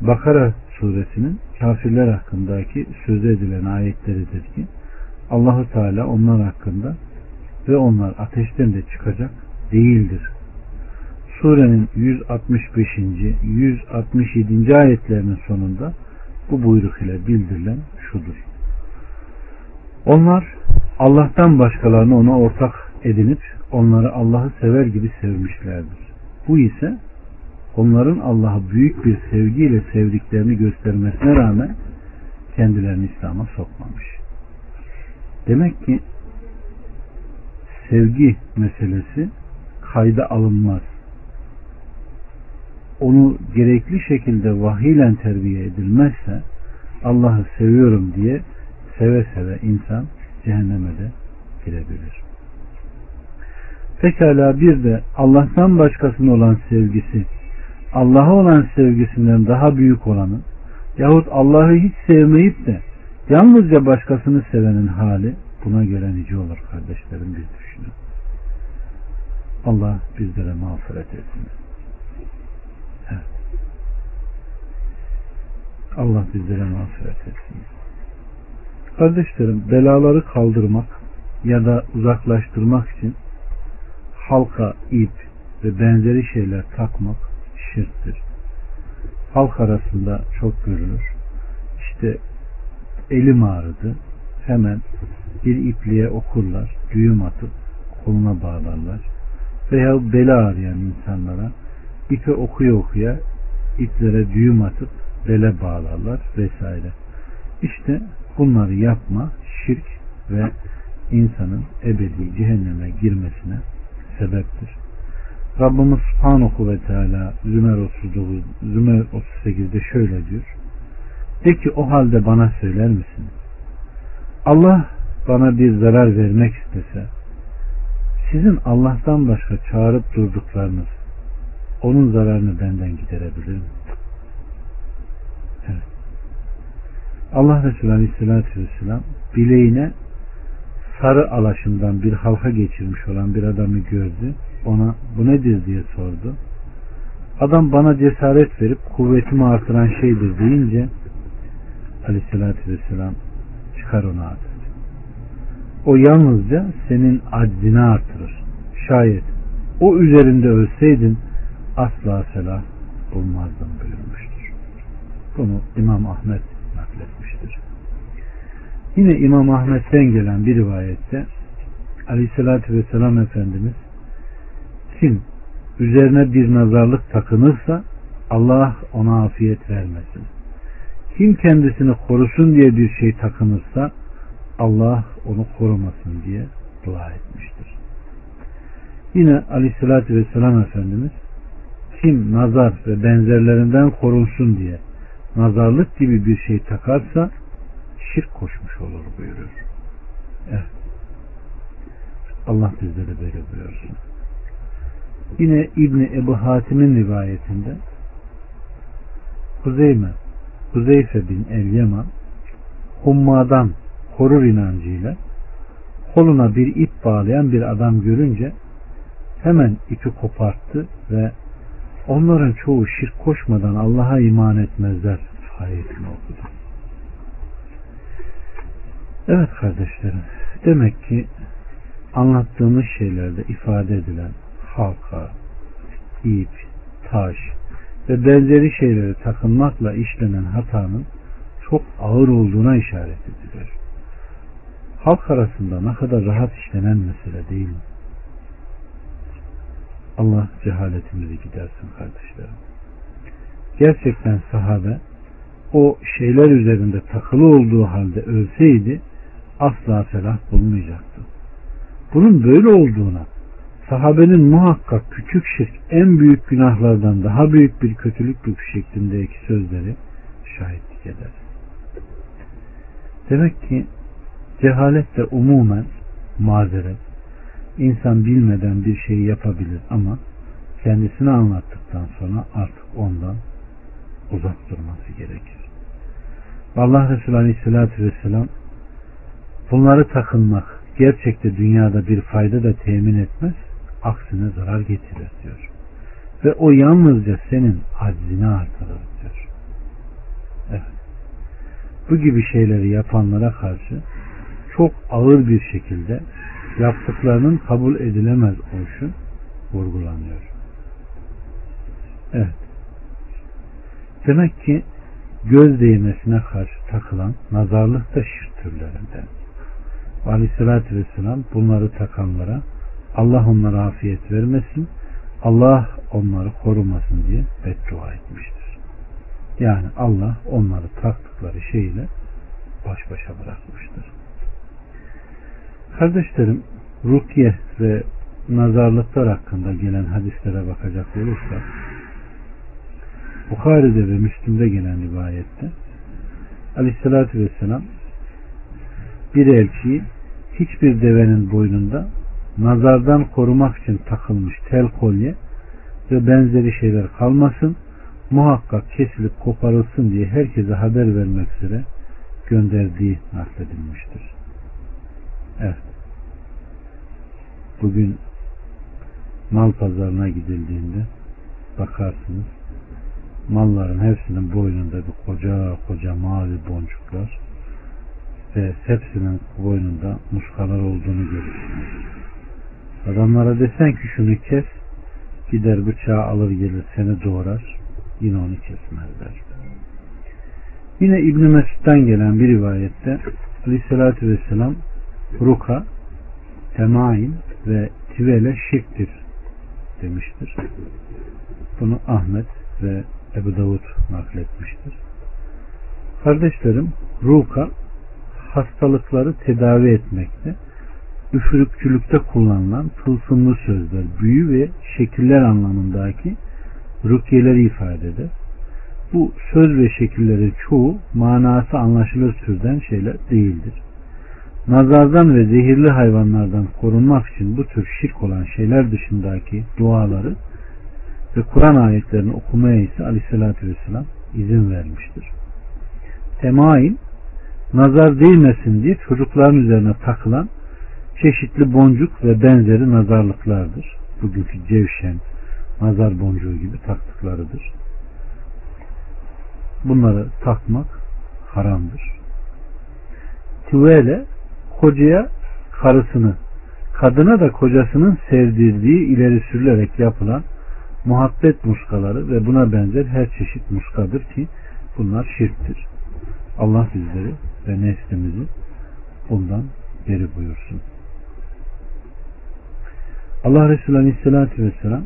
Bakara suresinin kafirler hakkındaki söz edilen ayetleridir ki Allahu Teala onlar hakkında ve onlar ateşten de çıkacak değildir. Surenin 165. 167. ayetlerinin sonunda bu buyruk ile bildirilen şudur. Onlar Allah'tan başkalarını ona ortak edinip onları Allah'ı sever gibi sevmişlerdir. Bu ise onların Allah'ı büyük bir sevgiyle sevdiklerini göstermesine rağmen kendilerini İslam'a sokmamış. Demek ki sevgi meselesi kayda alınmaz. Onu gerekli şekilde vahiyle terbiye edilmezse Allah'ı seviyorum diye seve seve insan cehenneme de girebilir. Pekala bir de Allah'tan başkasına olan sevgisi Allah'a olan sevgisinden daha büyük olanın yahut Allah'ı hiç sevmeyip de yalnızca başkasını sevenin hali buna göre nice olur kardeşlerim biz düşünün. Allah bizlere mağfiret etsin. Evet. Allah bizlere mağfiret etsin. Kardeşlerim belaları kaldırmak ya da uzaklaştırmak için halka ip ve benzeri şeyler takmak şirktir. Halk arasında çok görülür. İşte elim ağrıdı. Hemen bir ipliğe okurlar. Düğüm atıp koluna bağlarlar. Veya bela ağrıyan insanlara ipe okuya okuya iplere düğüm atıp bele bağlarlar vesaire. İşte bunları yapma şirk ve insanın ebedi cehenneme girmesine sebeptir. Rabbimiz Subhanahu ve Teala Zümer 39 Zümer 38'de şöyle diyor. De ki o halde bana söyler misin? Allah bana bir zarar vermek istese sizin Allah'tan başka çağırıp durduklarınız onun zararını benden giderebilir mi? Evet. Allah Resulü Aleyhisselatü Vesselam bileğine sarı alaşından bir halka geçirmiş olan bir adamı gördü. Ona bu nedir diye sordu. Adam bana cesaret verip kuvvetimi artıran şeydir deyince Aleyhisselatü Vesselam çıkar onu at. O yalnızca senin aczini artırır. Şayet o üzerinde ölseydin asla selah bulmazdın buyurdu. Bunu İmam Ahmet. Yine İmam Ahmet'ten gelen bir rivayette Aleyhisselatü Vesselam Efendimiz kim üzerine bir nazarlık takınırsa Allah ona afiyet vermesin. Kim kendisini korusun diye bir şey takınırsa Allah onu korumasın diye dua etmiştir. Yine aleyhissalatü vesselam Efendimiz kim nazar ve benzerlerinden korunsun diye nazarlık gibi bir şey takarsa şirk koşmuş olur buyurur. Evet. Allah bizlere böyle buyursun. Yine İbni Ebu Hatim'in rivayetinde Huzeyme Huzeyfe bin El hummadan korur inancıyla koluna bir ip bağlayan bir adam görünce hemen ipi koparttı ve onların çoğu şirk koşmadan Allah'a iman etmezler ayetini okudu. Evet kardeşlerim demek ki anlattığımız şeylerde ifade edilen halka, ip, taş ve benzeri şeyleri takınmakla işlenen hatanın çok ağır olduğuna işaret edilir. Halk arasında ne kadar rahat işlenen mesele değil mi? Allah cehaletimizi gidersin kardeşlerim. Gerçekten sahabe o şeyler üzerinde takılı olduğu halde ölseydi asla felah bulmayacaktı. Bunun böyle olduğuna sahabenin muhakkak küçük şirk en büyük günahlardan daha büyük bir kötülüktür şeklindeki sözleri şahitlik eder. Demek ki cehalet de umumen mazeret. İnsan bilmeden bir şeyi yapabilir ama kendisine anlattıktan sonra artık ondan uzak durması gerekir. Allah Resulü Aleyhisselatü Vesselam bunları takınmak gerçekte dünyada bir fayda da temin etmez aksine zarar getirir diyor. Ve o yalnızca senin aczini artırır diyor. Evet. Bu gibi şeyleri yapanlara karşı çok ağır bir şekilde yaptıklarının kabul edilemez oluşu vurgulanıyor. Evet. Demek ki göz değmesine karşı takılan nazarlık da şirk türlerinden. Aleyhissalatü Vesselam bunları takanlara Allah onlara afiyet vermesin, Allah onları korumasın diye beddua etmiştir. Yani Allah onları taktıkları şeyle baş başa bırakmıştır. Kardeşlerim, rukiye ve nazarlıklar hakkında gelen hadislere bakacak olursak, Bukhari'de ve Müslüm'de gelen rivayette Aleyhisselatü Vesselam bir elçiyi hiçbir devenin boynunda nazardan korumak için takılmış tel kolye ve benzeri şeyler kalmasın muhakkak kesilip koparılsın diye herkese haber vermek üzere gönderdiği nakledilmiştir. Evet. Bugün mal pazarına gidildiğinde bakarsınız malların hepsinin boynunda bir koca koca mavi boncuklar ve hepsinin boynunda muskalar olduğunu görürsünüz. Adamlara desen ki şunu kes gider bıçağı alır gelir seni doğrar yine onu kesmezler. Yine İbn Mesud'dan gelen bir rivayette Aleyhisselatü Vesselam ruka, temain ve tivele şirktir demiştir. Bunu Ahmet ve Ebu Davud nakletmiştir. Kardeşlerim, ruka hastalıkları tedavi etmekte üfürükçülükte kullanılan tılsımlı sözler, büyü ve şekiller anlamındaki rukiyeleri ifade eder. Bu söz ve şekillerin çoğu manası anlaşılır türden şeyler değildir. Nazardan ve zehirli hayvanlardan korunmak için bu tür şirk olan şeyler dışındaki duaları ve Kur'an ayetlerini okumaya ise aleyhissalatü vesselam izin vermiştir. Temain nazar değmesin diye çocukların üzerine takılan çeşitli boncuk ve benzeri nazarlıklardır. Bugünkü cevşen, nazar boncuğu gibi taktıklarıdır. Bunları takmak haramdır. Tüvele kocaya karısını, kadına da kocasının sevdirdiği ileri sürülerek yapılan muhabbet muskaları ve buna benzer her çeşit muskadır ki bunlar şirktir. Allah bizleri ve neslimizi bundan beri buyursun. Allah Resulü Aleyhisselatü Vesselam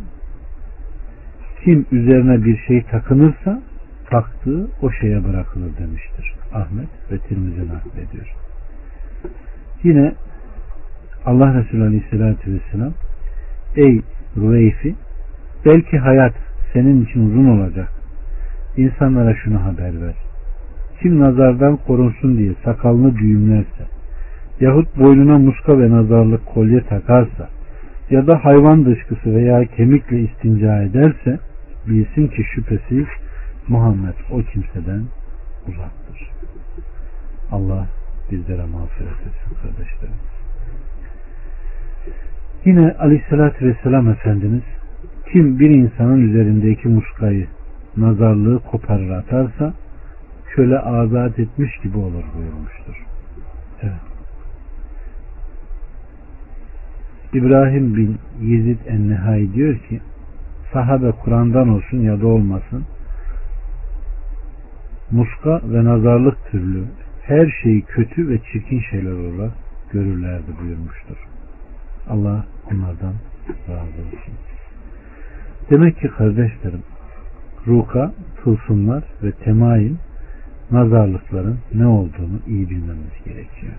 kim üzerine bir şey takınırsa taktığı o şeye bırakılır demiştir. Ahmet ve Tirmizi naklediyor. Yine Allah Resulü Aleyhisselatü Vesselam Ey Rüveyfi belki hayat senin için uzun olacak. İnsanlara şunu haber ver. Kim nazardan korunsun diye sakalını düğümlerse yahut boynuna muska ve nazarlık kolye takarsa ya da hayvan dışkısı veya kemikle istinca ederse bilsin ki şüphesiz Muhammed o kimseden uzaktır. Allah bizlere mağfiret etsin kardeşlerim. Yine aleyhissalatü vesselam Efendimiz kim bir insanın üzerindeki muskayı nazarlığı koparır atarsa köle azat etmiş gibi olur buyurmuştur. Evet. İbrahim bin Yezid en diyor ki sahabe Kur'an'dan olsun ya da olmasın muska ve nazarlık türlü her şeyi kötü ve çirkin şeyler olarak görürlerdi buyurmuştur. Allah onlardan razı olsun. Demek ki kardeşlerim ruka, tılsımlar ve temayül nazarlıkların ne olduğunu iyi bilmemiz gerekiyor.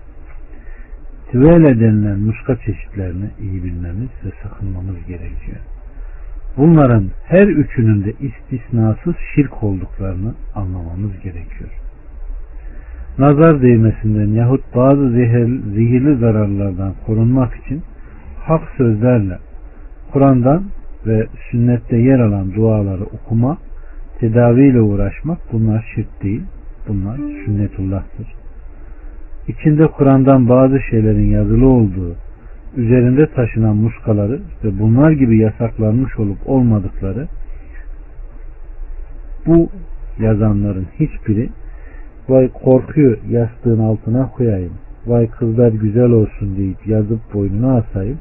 Tivele denilen muska çeşitlerini iyi bilmemiz ve sakınmamız gerekiyor. Bunların her üçünün de istisnasız şirk olduklarını anlamamız gerekiyor. Nazar değmesinden yahut bazı zehir, zehirli zararlardan korunmak için hak sözlerle Kur'an'dan ve sünnette yer alan duaları okuma, tedaviyle uğraşmak bunlar şirk değil, bunlar sünnetullah'tır. İçinde Kur'an'dan bazı şeylerin yazılı olduğu, üzerinde taşınan muskaları ve bunlar gibi yasaklanmış olup olmadıkları bu yazanların hiçbiri vay korkuyor yastığın altına koyayım vay kızlar güzel olsun deyip yazıp boynuna asayım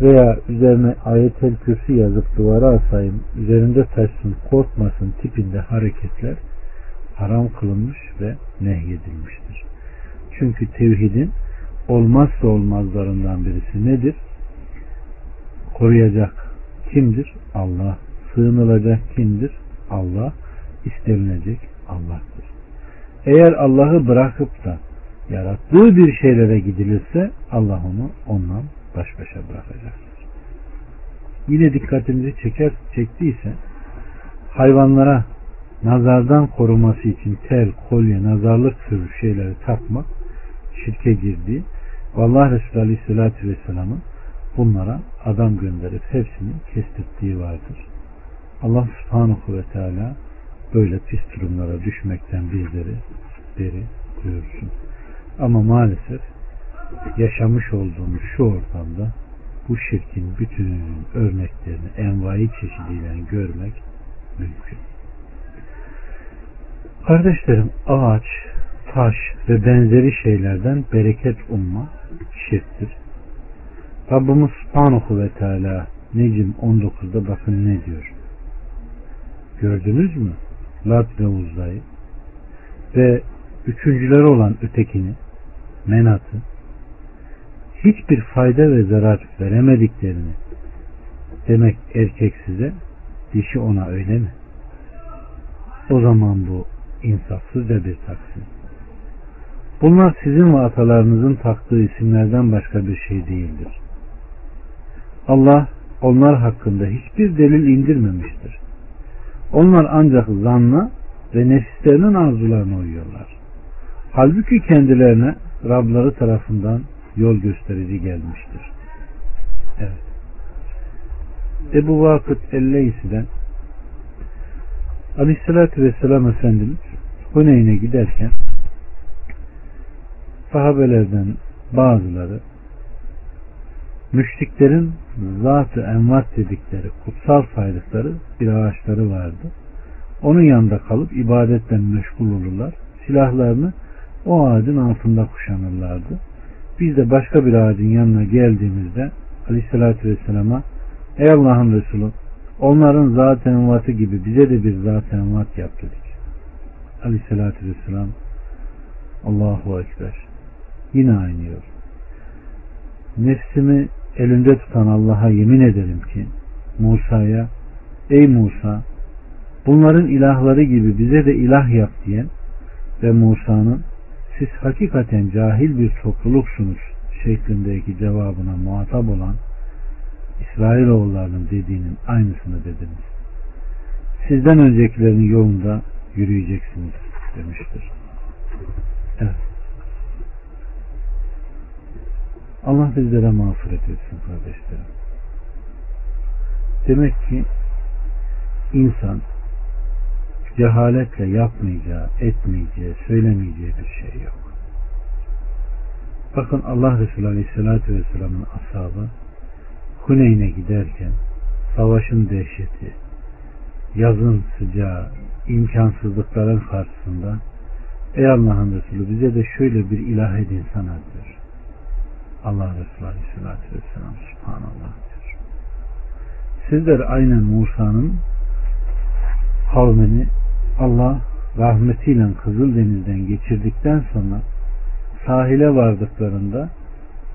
veya üzerine ayetel kürsü yazıp duvara asayım üzerinde taşsın korkmasın tipinde hareketler haram kılınmış ve nehyedilmiştir. Çünkü tevhidin olmazsa olmazlarından birisi nedir? Koruyacak kimdir? Allah. Sığınılacak kimdir? Allah. İstenilecek Allah'tır. Eğer Allah'ı bırakıp da yarattığı bir şeylere gidilirse Allah onu ondan baş başa bırakacaktır. Yine dikkatimizi çeker, çektiyse hayvanlara nazardan koruması için tel, kolye, nazarlık türü şeyleri takmak şirke girdiği Allah Resulü Aleyhisselatü Vesselam'ın bunlara adam gönderip hepsini kestirdiği vardır. Allah Subhanahu ve Teala böyle pis durumlara düşmekten bizleri beri buyursun. Ama maalesef yaşamış olduğumuz şu ortamda bu şirkin bütün örneklerini envai çeşidiyle görmek mümkün. Kardeşlerim ağaç, taş ve benzeri şeylerden bereket umma şirktir. Rabbimiz Subhanahu ve Teala Necim 19'da bakın ne diyor. Gördünüz mü? Lat ve Uzza'yı ve üçüncüleri olan ötekini Menat'ı hiçbir fayda ve zarar veremediklerini demek erkek size dişi ona öyle mi? O zaman bu insafsızca bir taksim. Bunlar sizin ve atalarınızın taktığı isimlerden başka bir şey değildir. Allah onlar hakkında hiçbir delil indirmemiştir. Onlar ancak zanna ve nefislerinin arzularına uyuyorlar. Halbuki kendilerine Rabları tarafından yol gösterici gelmiştir. Evet. Ebu Vakıt Elleysi'den Aleyhisselatü Vesselam Efendimiz Huneyn'e giderken sahabelerden bazıları müşriklerin zatı envat dedikleri kutsal saydıkları bir ağaçları vardı. Onun yanında kalıp ibadetten meşgul olurlar. Silahlarını o ağacın altında kuşanırlardı. Biz de başka bir ağacın yanına geldiğimizde Aleyhisselatü Vesselam'a Ey Allah'ın Resulü onların zat envatı gibi bize de bir zat envat yap dedik. Aleyhissalatü vesselam Allahu Ekber yine aynıyor. Nefsimi elinde tutan Allah'a yemin ederim ki Musa'ya ey Musa bunların ilahları gibi bize de ilah yap diyen ve Musa'nın siz hakikaten cahil bir topluluksunuz şeklindeki cevabına muhatap olan İsrailoğullarının dediğinin aynısını dediniz. Sizden öncekilerin yolunda yürüyeceksiniz demiştir. Evet. Allah bizlere mağfiret etsin kardeşlerim. Demek ki insan cehaletle yapmayacağı, etmeyeceği, söylemeyeceği bir şey yok. Bakın Allah Resulü Aleyhisselatü Vesselam'ın ashabı Huneyn'e giderken savaşın dehşeti, yazın sıcağı, imkansızlıkların karşısında Ey Allah'ın Resulü bize de şöyle bir ilah edin sana diyor. Allah Resulü Aleyhisselatü Vesselam Subhanallah diyor. Sizler aynen Musa'nın kavmini Allah rahmetiyle Kızıldeniz'den geçirdikten sonra sahile vardıklarında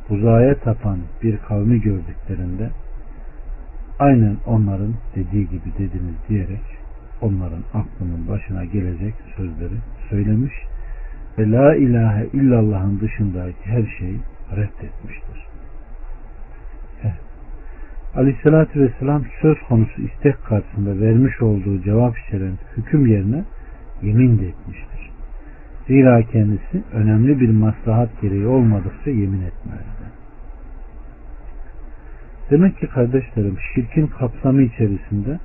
uzaya tapan bir kavmi gördüklerinde aynen onların dediği gibi dediniz diyerek onların aklının başına gelecek sözleri söylemiş ve la ilahe illallah'ın dışındaki her şeyi reddetmiştir. Evet. Aleyhissalatü vesselam söz konusu istek karşısında vermiş olduğu cevap içeren hüküm yerine yemin de etmiştir. Zira kendisi önemli bir maslahat gereği olmadıkça yemin etmezdi. Demek ki kardeşlerim şirkin kapsamı içerisinde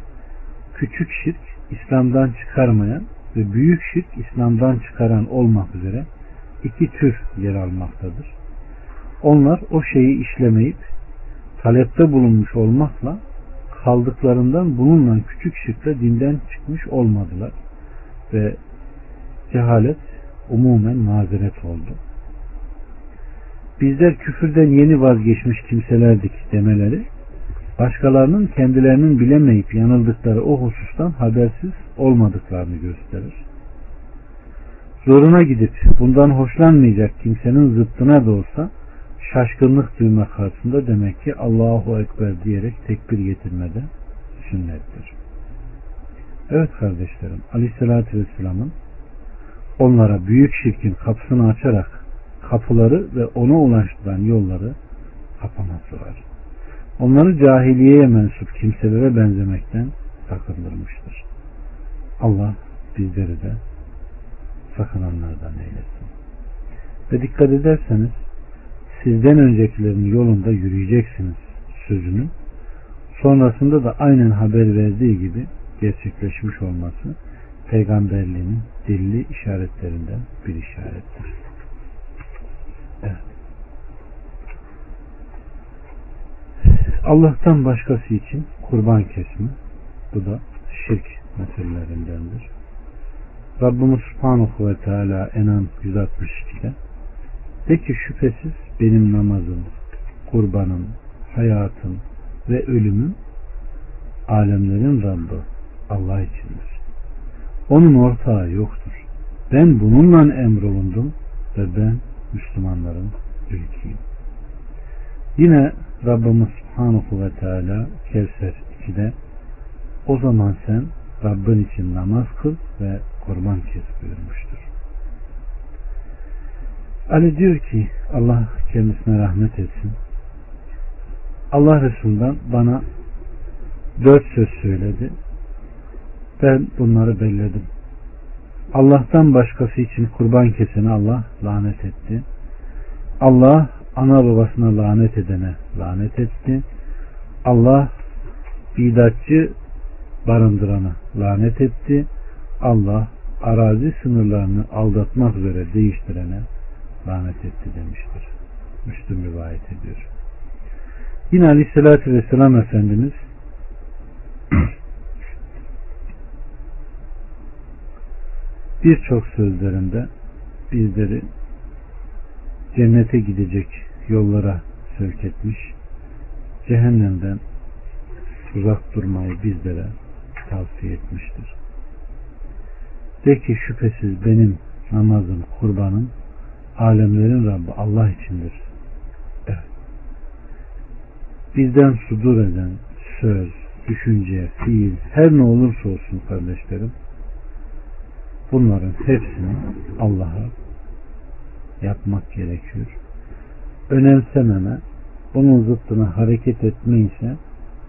küçük şirk İslam'dan çıkarmayan ve büyük şirk İslam'dan çıkaran olmak üzere iki tür yer almaktadır. Onlar o şeyi işlemeyip talepte bulunmuş olmakla kaldıklarından bununla küçük şirkle dinden çıkmış olmadılar ve cehalet umumen mazeret oldu. Bizler küfürden yeni vazgeçmiş kimselerdik demeleri başkalarının kendilerinin bilemeyip yanıldıkları o husustan habersiz olmadıklarını gösterir. Zoruna gidip bundan hoşlanmayacak kimsenin zıttına da olsa şaşkınlık duyma karşısında demek ki Allahu Ekber diyerek tekbir getirmede sünnettir. Evet kardeşlerim Aleyhisselatü Vesselam'ın onlara büyük şirkin kapısını açarak kapıları ve ona ulaştıran yolları kapaması var. Onları cahiliyeye mensup kimselere benzemekten sakındırmıştır. Allah bizleri de sakınanlardan eylesin. Ve dikkat ederseniz sizden öncekilerin yolunda yürüyeceksiniz sözünün sonrasında da aynen haber verdiği gibi gerçekleşmiş olması peygamberliğinin dilli işaretlerinden bir işarettir. Allah'tan başkası için kurban kesme bu da şirk meselelerindendir. Rabbimiz Subhanahu ve Teala Enam 162'de de ki şüphesiz benim namazım, kurbanım, hayatım ve ölümüm alemlerin Rabbi Allah içindir. Onun ortağı yoktur. Ben bununla emrolundum ve ben Müslümanların ülkeyim. Yine Rabbimiz Subhanahu ve Teala Kevser 2'de o zaman sen Rabbin için namaz kıl ve kurban kes buyurmuştur. Ali diyor ki Allah kendisine rahmet etsin. Allah Resulü'nden bana dört söz söyledi. Ben bunları belledim. Allah'tan başkası için kurban keseni Allah lanet etti. Allah ana babasına lanet edene lanet etti. Allah bidatçı barındırana lanet etti. Allah arazi sınırlarını aldatmak üzere değiştirene lanet etti demiştir. Müslüm rivayet ediyor. Yine Aleyhisselatü Vesselam Efendimiz birçok sözlerinde bizleri cennete gidecek yollara sevk etmiş, cehennemden uzak durmayı bizlere tavsiye etmiştir. De ki şüphesiz benim namazım, kurbanım alemlerin Rabbi Allah içindir. Evet. Bizden sudur eden söz, düşünce, fiil her ne olursa olsun kardeşlerim bunların hepsini Allah'a yapmak gerekiyor. Önemsememe, bunun zıttına hareket etme ise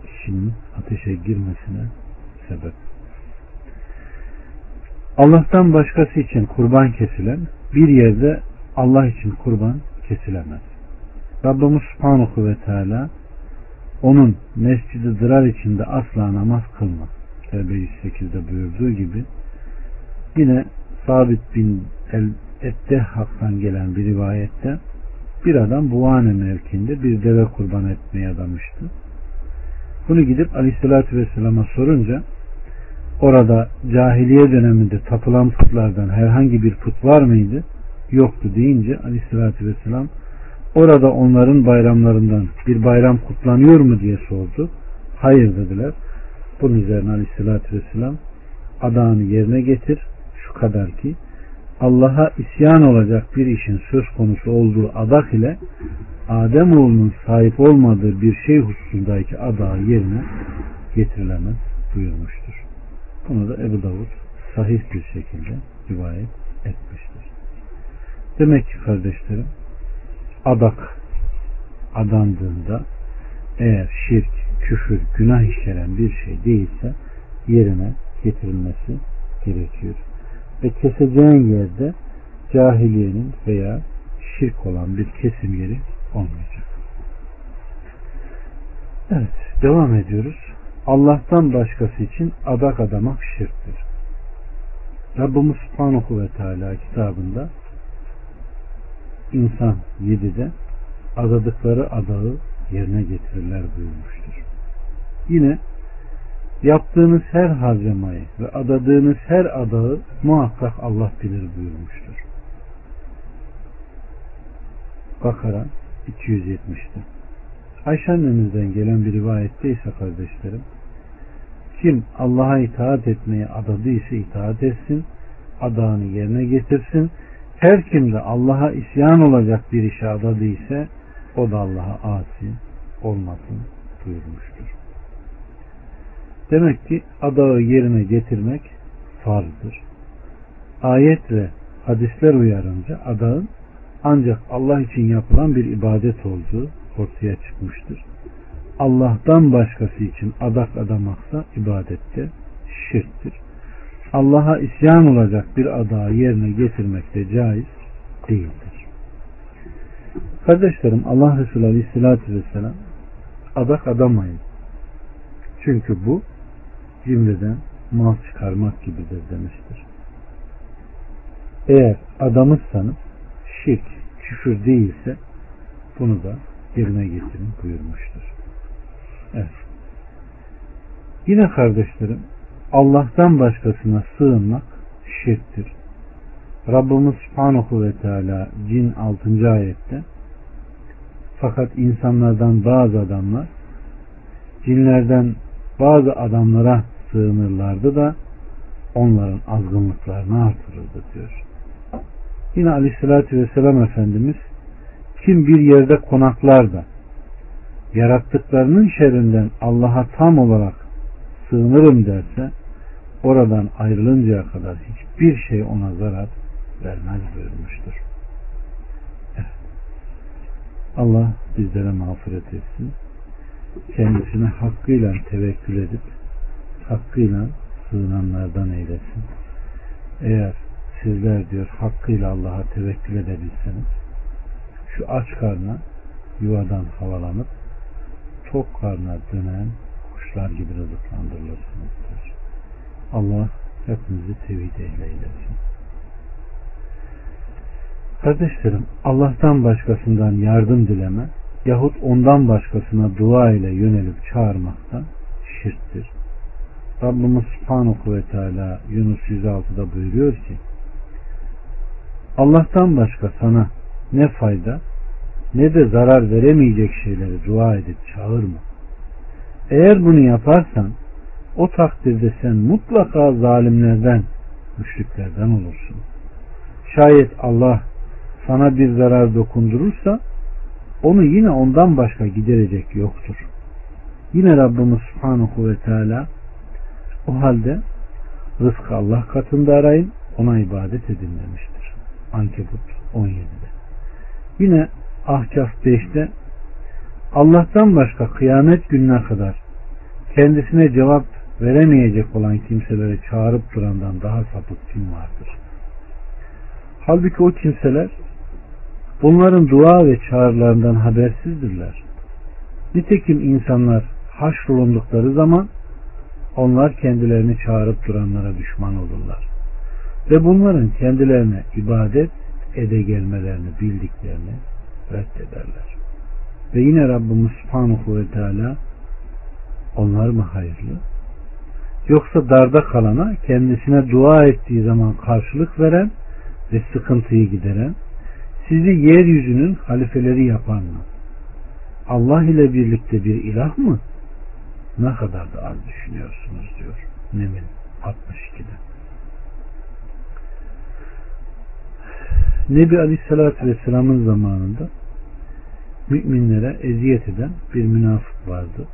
kişinin ateşe girmesine sebep. Allah'tan başkası için kurban kesilen bir yerde Allah için kurban kesilemez. Rabbimiz Subhanahu ve Teala onun mescidi dırar içinde asla namaz kılmaz. Tevbe 108'de buyurduğu gibi yine Sabit bin El Ettehak'tan gelen bir rivayette bir adam Buhane mevkinde bir deve kurban etmeye adamıştı. Bunu gidip Aleyhisselatü Vesselam'a sorunca orada cahiliye döneminde tapılan putlardan herhangi bir put var mıydı? Yoktu deyince Aleyhisselatü Vesselam orada onların bayramlarından bir bayram kutlanıyor mu diye sordu. Hayır dediler. Bunun üzerine Aleyhisselatü Vesselam adağını yerine getir şu kadar ki Allah'a isyan olacak bir işin söz konusu olduğu adak ile Ademoğlunun sahip olmadığı bir şey hususundaki adağı yerine getirilemez buyurmuştur. Bunu da Ebu Davud sahih bir şekilde rivayet etmiştir. Demek ki kardeşlerim adak adandığında eğer şirk, küfür, günah işlenen bir şey değilse yerine getirilmesi gerekiyor ve keseceğin yerde cahiliyenin veya şirk olan bir kesim yeri olmayacak. Evet, devam ediyoruz. Allah'tan başkası için adak adamak şirktir. Rabbimiz Subhanahu ve Teala kitabında insan 7'de adadıkları adağı yerine getirirler buyurmuştur. Yine Yaptığınız her harcamayı ve adadığınız her adağı muhakkak Allah bilir buyurmuştur. Bakara 270'te. Ayşe annemizden gelen bir rivayette ise kardeşlerim kim Allah'a itaat etmeyi adadıysa itaat etsin, adağını yerine getirsin. Her kim de Allah'a isyan olacak bir işe adadıysa o da Allah'a asi olmasın buyurmuştur. Demek ki adağı yerine getirmek farzdır. Ayet ve hadisler uyarınca adağın ancak Allah için yapılan bir ibadet olduğu ortaya çıkmıştır. Allah'tan başkası için adak adamaksa ibadette şirktir. Allah'a isyan olacak bir adağı yerine getirmek de caiz değildir. Kardeşlerim Allah Resulü Aleyhisselatü Vesselam adak adamayın. Çünkü bu cimriden mal çıkarmak gibidir demiştir. Eğer adamızsanız şirk, küfür değilse bunu da yerine getirin buyurmuştur. Evet. Yine kardeşlerim Allah'tan başkasına sığınmak şirktir. Rabbimiz Subhanahu ve Teala cin 6. ayette fakat insanlardan bazı adamlar cinlerden bazı adamlara sığınırlardı da onların azgınlıklarını artırırdı diyor. Yine aleyhissalatü vesselam Efendimiz kim bir yerde konaklar da yarattıklarının şerrinden Allah'a tam olarak sığınırım derse oradan ayrılıncaya kadar hiçbir şey ona zarar vermez buyurmuştur. Evet. Allah bizlere mağfiret etsin. Kendisine hakkıyla tevekkül edip hakkıyla sığınanlardan eylesin. Eğer sizler diyor hakkıyla Allah'a tevekkül edebilseniz şu aç karna yuvadan havalanıp tok karna dönen kuşlar gibi rızıklandırılırsınız. Allah hepimizi tevhid eylesin. Kardeşlerim Allah'tan başkasından yardım dileme yahut ondan başkasına dua ile yönelip çağırmaktan. Rabbimiz Subhanahu ve Teala Yunus 106'da buyuruyor ki Allah'tan başka sana ne fayda ne de zarar veremeyecek şeyleri dua edip çağırma. Eğer bunu yaparsan o takdirde sen mutlaka zalimlerden müşriklerden olursun. Şayet Allah sana bir zarar dokundurursa onu yine ondan başka giderecek yoktur. Yine Rabbimiz Subhanahu ve Teala o halde rızkı Allah katında arayın ona ibadet edin demiştir. Ankebut 17'de. Yine Ahkaf 5'te Allah'tan başka kıyamet gününe kadar kendisine cevap veremeyecek olan kimseleri çağırıp durandan daha sapık kim vardır? Halbuki o kimseler bunların dua ve çağrılarından habersizdirler. Nitekim insanlar haşrolundukları zaman onlar kendilerini çağırıp duranlara düşman olurlar. Ve bunların kendilerine ibadet ede gelmelerini bildiklerini reddederler. Ve yine Rabbimiz Subhanahu ve Teala onlar mı hayırlı? Yoksa darda kalana kendisine dua ettiği zaman karşılık veren ve sıkıntıyı gideren, sizi yeryüzünün halifeleri yapan mı? Allah ile birlikte bir ilah mı? Ne kadar da az düşünüyorsunuz diyor Nemil 62'de. Nebi Aleyhisselatü Vesselam'ın zamanında müminlere eziyet eden bir münafık vardı.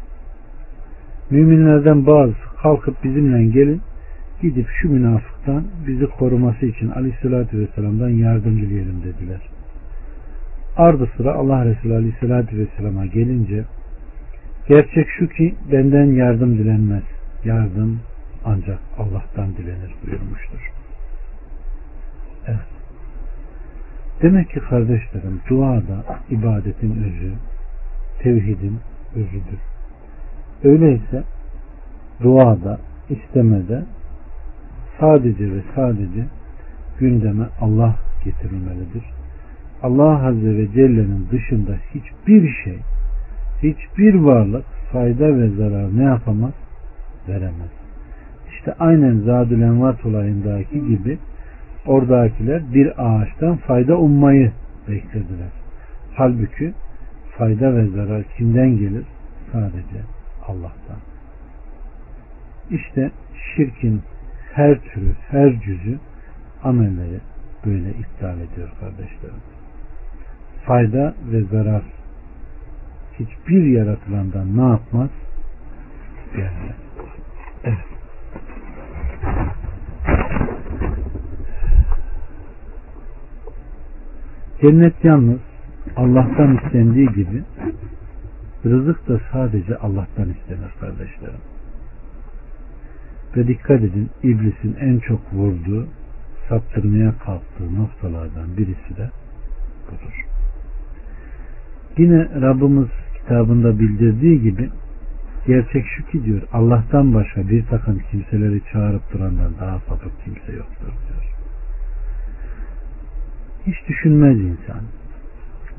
Müminlerden bazı kalkıp bizimle gelin gidip şu münafıktan bizi koruması için Aleyhisselatü Vesselam'dan yardım dileyelim dediler. Ardı sıra Allah Resulü Aleyhisselatü Vesselam'a gelince gerçek şu ki benden yardım dilenmez. Yardım ancak Allah'tan dilenir buyurmuştur. Evet. Demek ki kardeşlerim dua da ibadetin özü, tevhidin özüdür. Öyleyse duada, istemede sadece ve sadece gündeme Allah getirilmelidir. Allah Azze ve Celle'nin dışında hiçbir şey, hiçbir varlık fayda ve zarar ne yapamaz? Veremez. İşte aynen Zadül Envat olayındaki gibi oradakiler bir ağaçtan fayda ummayı beklediler. Halbuki fayda ve zarar kimden gelir? Sadece Allah'tan. İşte şirkin her türü, her cüzü amelleri böyle iptal ediyor kardeşlerim. Fayda ve zarar hiçbir yaratılandan ne yapmaz? Gelmez. Evet. Cennet yalnız Allah'tan istendiği gibi rızık da sadece Allah'tan istenir kardeşlerim. Ve dikkat edin iblisin en çok vurduğu saptırmaya kalktığı noktalardan birisi de budur. Yine Rabbimiz kitabında bildirdiği gibi gerçek şu ki diyor Allah'tan başka bir takım kimseleri çağırıp durandan daha sapık kimse yoktur diyor. Hiç düşünmez insan.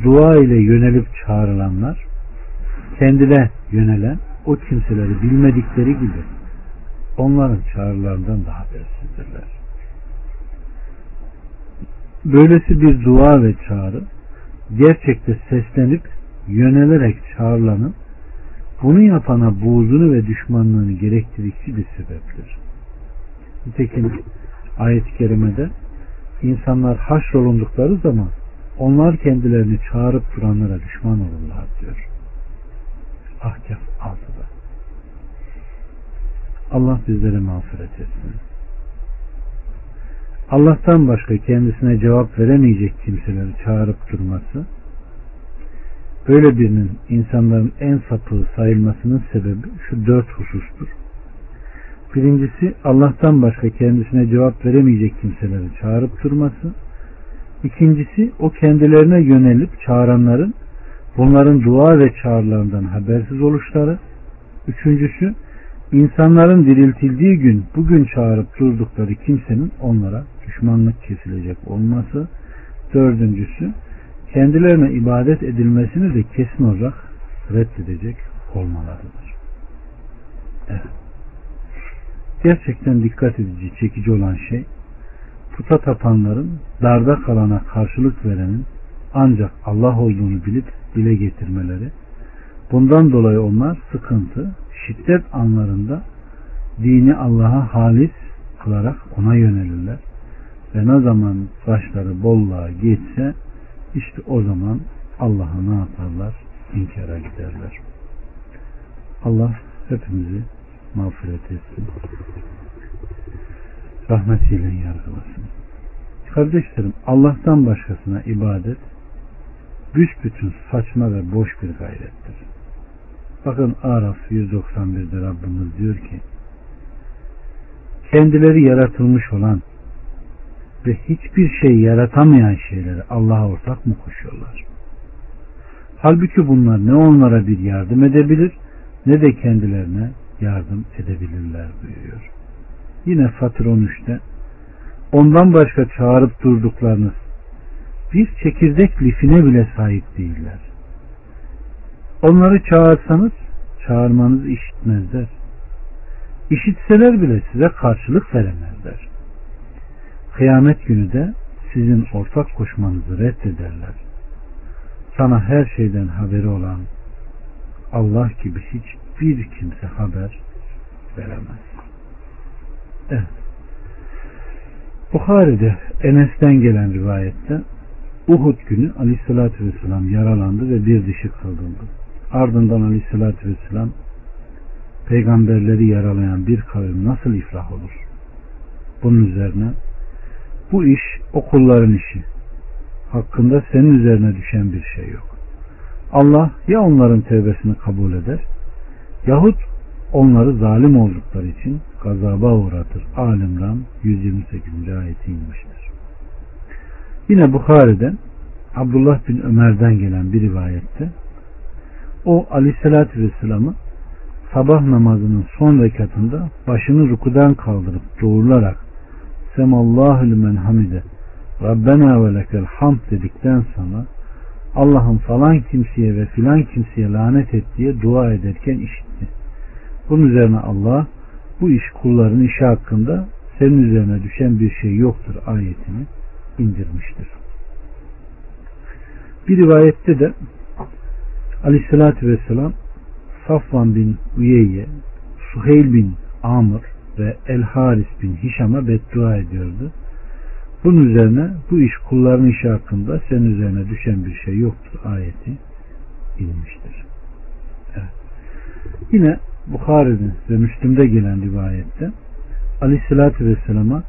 Dua ile yönelip çağrılanlar kendine yönelen o kimseleri bilmedikleri gibi onların çağrılarından daha bersizdirler. Böylesi bir dua ve çağrı gerçekte seslenip yönelerek çağrılanın bunu yapana buğzunu ve düşmanlığını gerektiriksi bir sebeptir. Nitekim ayet-i kerimede insanlar haşrolundukları zaman onlar kendilerini çağırıp duranlara düşman olurlar diyor. Ahkaf 6'da. Allah bizlere mağfiret etsin. Allah'tan başka kendisine cevap veremeyecek kimseleri çağırıp durması, böyle birinin insanların en sapığı sayılmasının sebebi şu dört husustur. Birincisi Allah'tan başka kendisine cevap veremeyecek kimseleri çağırıp durması. İkincisi o kendilerine yönelip çağıranların bunların dua ve çağrılarından habersiz oluşları. Üçüncüsü insanların diriltildiği gün bugün çağırıp durdukları kimsenin onlara düşmanlık kesilecek olması. Dördüncüsü kendilerine ibadet edilmesini de kesin olarak reddedecek olmalarıdır. Evet. Gerçekten dikkat edici, çekici olan şey puta tapanların darda kalana karşılık verenin ancak Allah olduğunu bilip dile getirmeleri. Bundan dolayı onlar sıkıntı, şiddet anlarında dini Allah'a halis, kılarak ona yönelirler. Ve ne zaman başları bolluğa geçse işte o zaman Allah'a ne yaparlar? İnkara giderler. Allah hepimizi mağfiret etsin. Rahmetiyle yargılasın. Kardeşlerim Allah'tan başkasına ibadet büsbütün saçma ve boş bir gayrettir. Bakın Araf 191'de Rabbimiz diyor ki kendileri yaratılmış olan ve hiçbir şey yaratamayan şeyleri Allah'a ortak mı koşuyorlar? Halbuki bunlar ne onlara bir yardım edebilir ne de kendilerine yardım edebilirler buyuruyor. Yine Fatır 13'te ondan başka çağırıp durduklarınız bir çekirdek lifine bile sahip değiller. Onları çağırsanız çağırmanızı işitmezler. İşitseler bile size karşılık veremezler. Kıyamet günü de sizin ortak koşmanızı reddederler. Sana her şeyden haberi olan Allah gibi hiçbir kimse haber veremez. Evet. Bukhari'de Enes'ten gelen rivayette Uhud günü aleyhissalatü vesselam yaralandı ve bir dişi kaldırdı. Ardından aleyhissalatü vesselam peygamberleri yaralayan bir kavim nasıl iflah olur? Bunun üzerine bu iş okulların işi. Hakkında senin üzerine düşen bir şey yok. Allah ya onların tevbesini kabul eder yahut onları zalim oldukları için gazaba uğratır. Alimran 128. ayeti inmiştir. Yine Bukhari'den Abdullah bin Ömer'den gelen bir rivayette o aleyhissalatü vesselam'ı sabah namazının son rekatında başını rukudan kaldırıp doğrularak Semallahu lümen hamide Rabbena ve lekel hamd dedikten sonra Allah'ın falan kimseye ve filan kimseye lanet et diye dua ederken işitti. Bunun üzerine Allah bu iş kulların işi hakkında senin üzerine düşen bir şey yoktur ayetini indirmiştir. Bir rivayette de Aleyhisselatü Vesselam Safvan bin Uyeyye, Suheyl bin Amr ve El Haris bin Hişam'a beddua ediyordu. Bunun üzerine bu iş kulların işi hakkında senin üzerine düşen bir şey yoktur ayeti inmiştir. Evet. Yine Bukhari'de ve Müslim'de gelen rivayette Aleyhisselatü Vesselam'a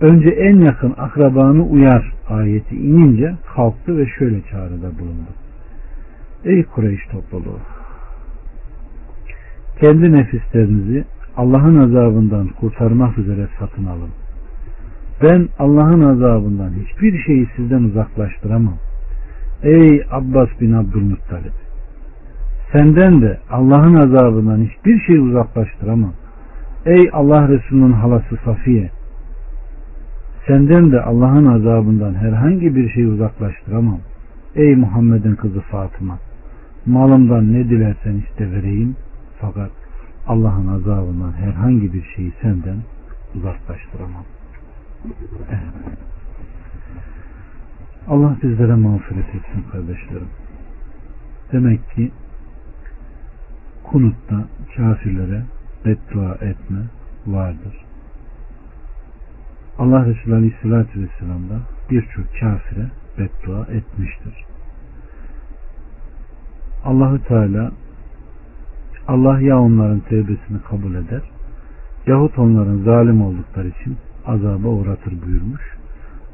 önce en yakın akrabanı uyar ayeti inince kalktı ve şöyle çağrıda bulundu. Ey Kureyş topluluğu kendi nefislerinizi Allah'ın azabından kurtarmak üzere satın alın. Ben Allah'ın azabından hiçbir şeyi sizden uzaklaştıramam. Ey Abbas bin Abdülmuttalip senden de Allah'ın azabından hiçbir şeyi uzaklaştıramam. Ey Allah Resulü'nün halası Safiye senden de Allah'ın azabından herhangi bir şeyi uzaklaştıramam. Ey Muhammed'in kızı Fatıma malımdan ne dilersen iste vereyim fakat Allah'ın azabından herhangi bir şeyi senden uzaklaştıramam. Evet. Allah bizlere mağfiret etsin kardeşlerim. Demek ki kunutta kafirlere beddua etme vardır. Allah Resulü Aleyhisselatü Vesselam da birçok kafire beddua etmiştir. Allahü Teala Allah ya onların tevbesini kabul eder yahut onların zalim oldukları için azaba uğratır buyurmuş.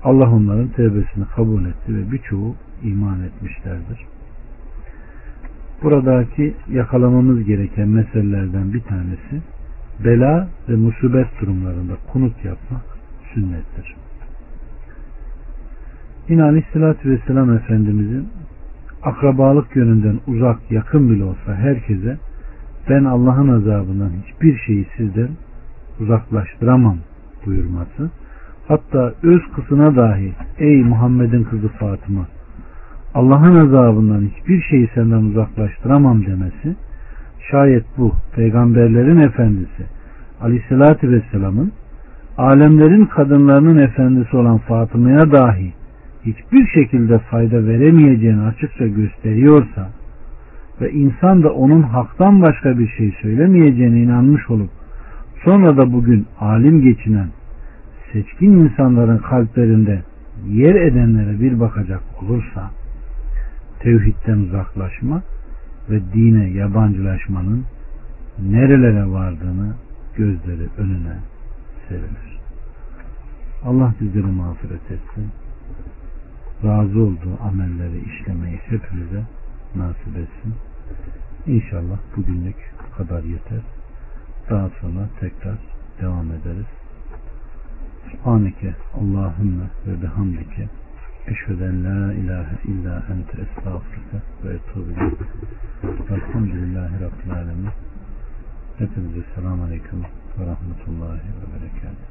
Allah onların tevbesini kabul etti ve birçoğu iman etmişlerdir. Buradaki yakalamamız gereken meselelerden bir tanesi bela ve musibet durumlarında kunut yapmak sünnettir. Yine Aleyhisselatü Vesselam Efendimizin akrabalık yönünden uzak yakın bile olsa herkese ben Allah'ın azabından hiçbir şeyi sizden uzaklaştıramam buyurması hatta öz kızına dahi ey Muhammed'in kızı Fatıma Allah'ın azabından hiçbir şeyi senden uzaklaştıramam demesi şayet bu peygamberlerin efendisi aleyhissalatü vesselamın alemlerin kadınlarının efendisi olan Fatıma'ya dahi hiçbir şekilde fayda veremeyeceğini açıkça gösteriyorsa ve insan da onun haktan başka bir şey söylemeyeceğine inanmış olup sonra da bugün alim geçinen seçkin insanların kalplerinde yer edenlere bir bakacak olursa tevhidden uzaklaşma ve dine yabancılaşmanın nerelere vardığını gözleri önüne serilir. Allah bizleri mağfiret etsin. Razı olduğu amelleri işlemeyi hepimize nasip etsin. İnşallah bugünlük bu kadar yeter. Daha sonra tekrar devam ederiz. Subhaneke Allahümme ve bihamdike eşveden la ilahe illa ente estağfurke ve etubu Elhamdülillahi Rabbil Alemin. Hepinize selamun aleyküm ve rahmetullahi ve berekatuhu.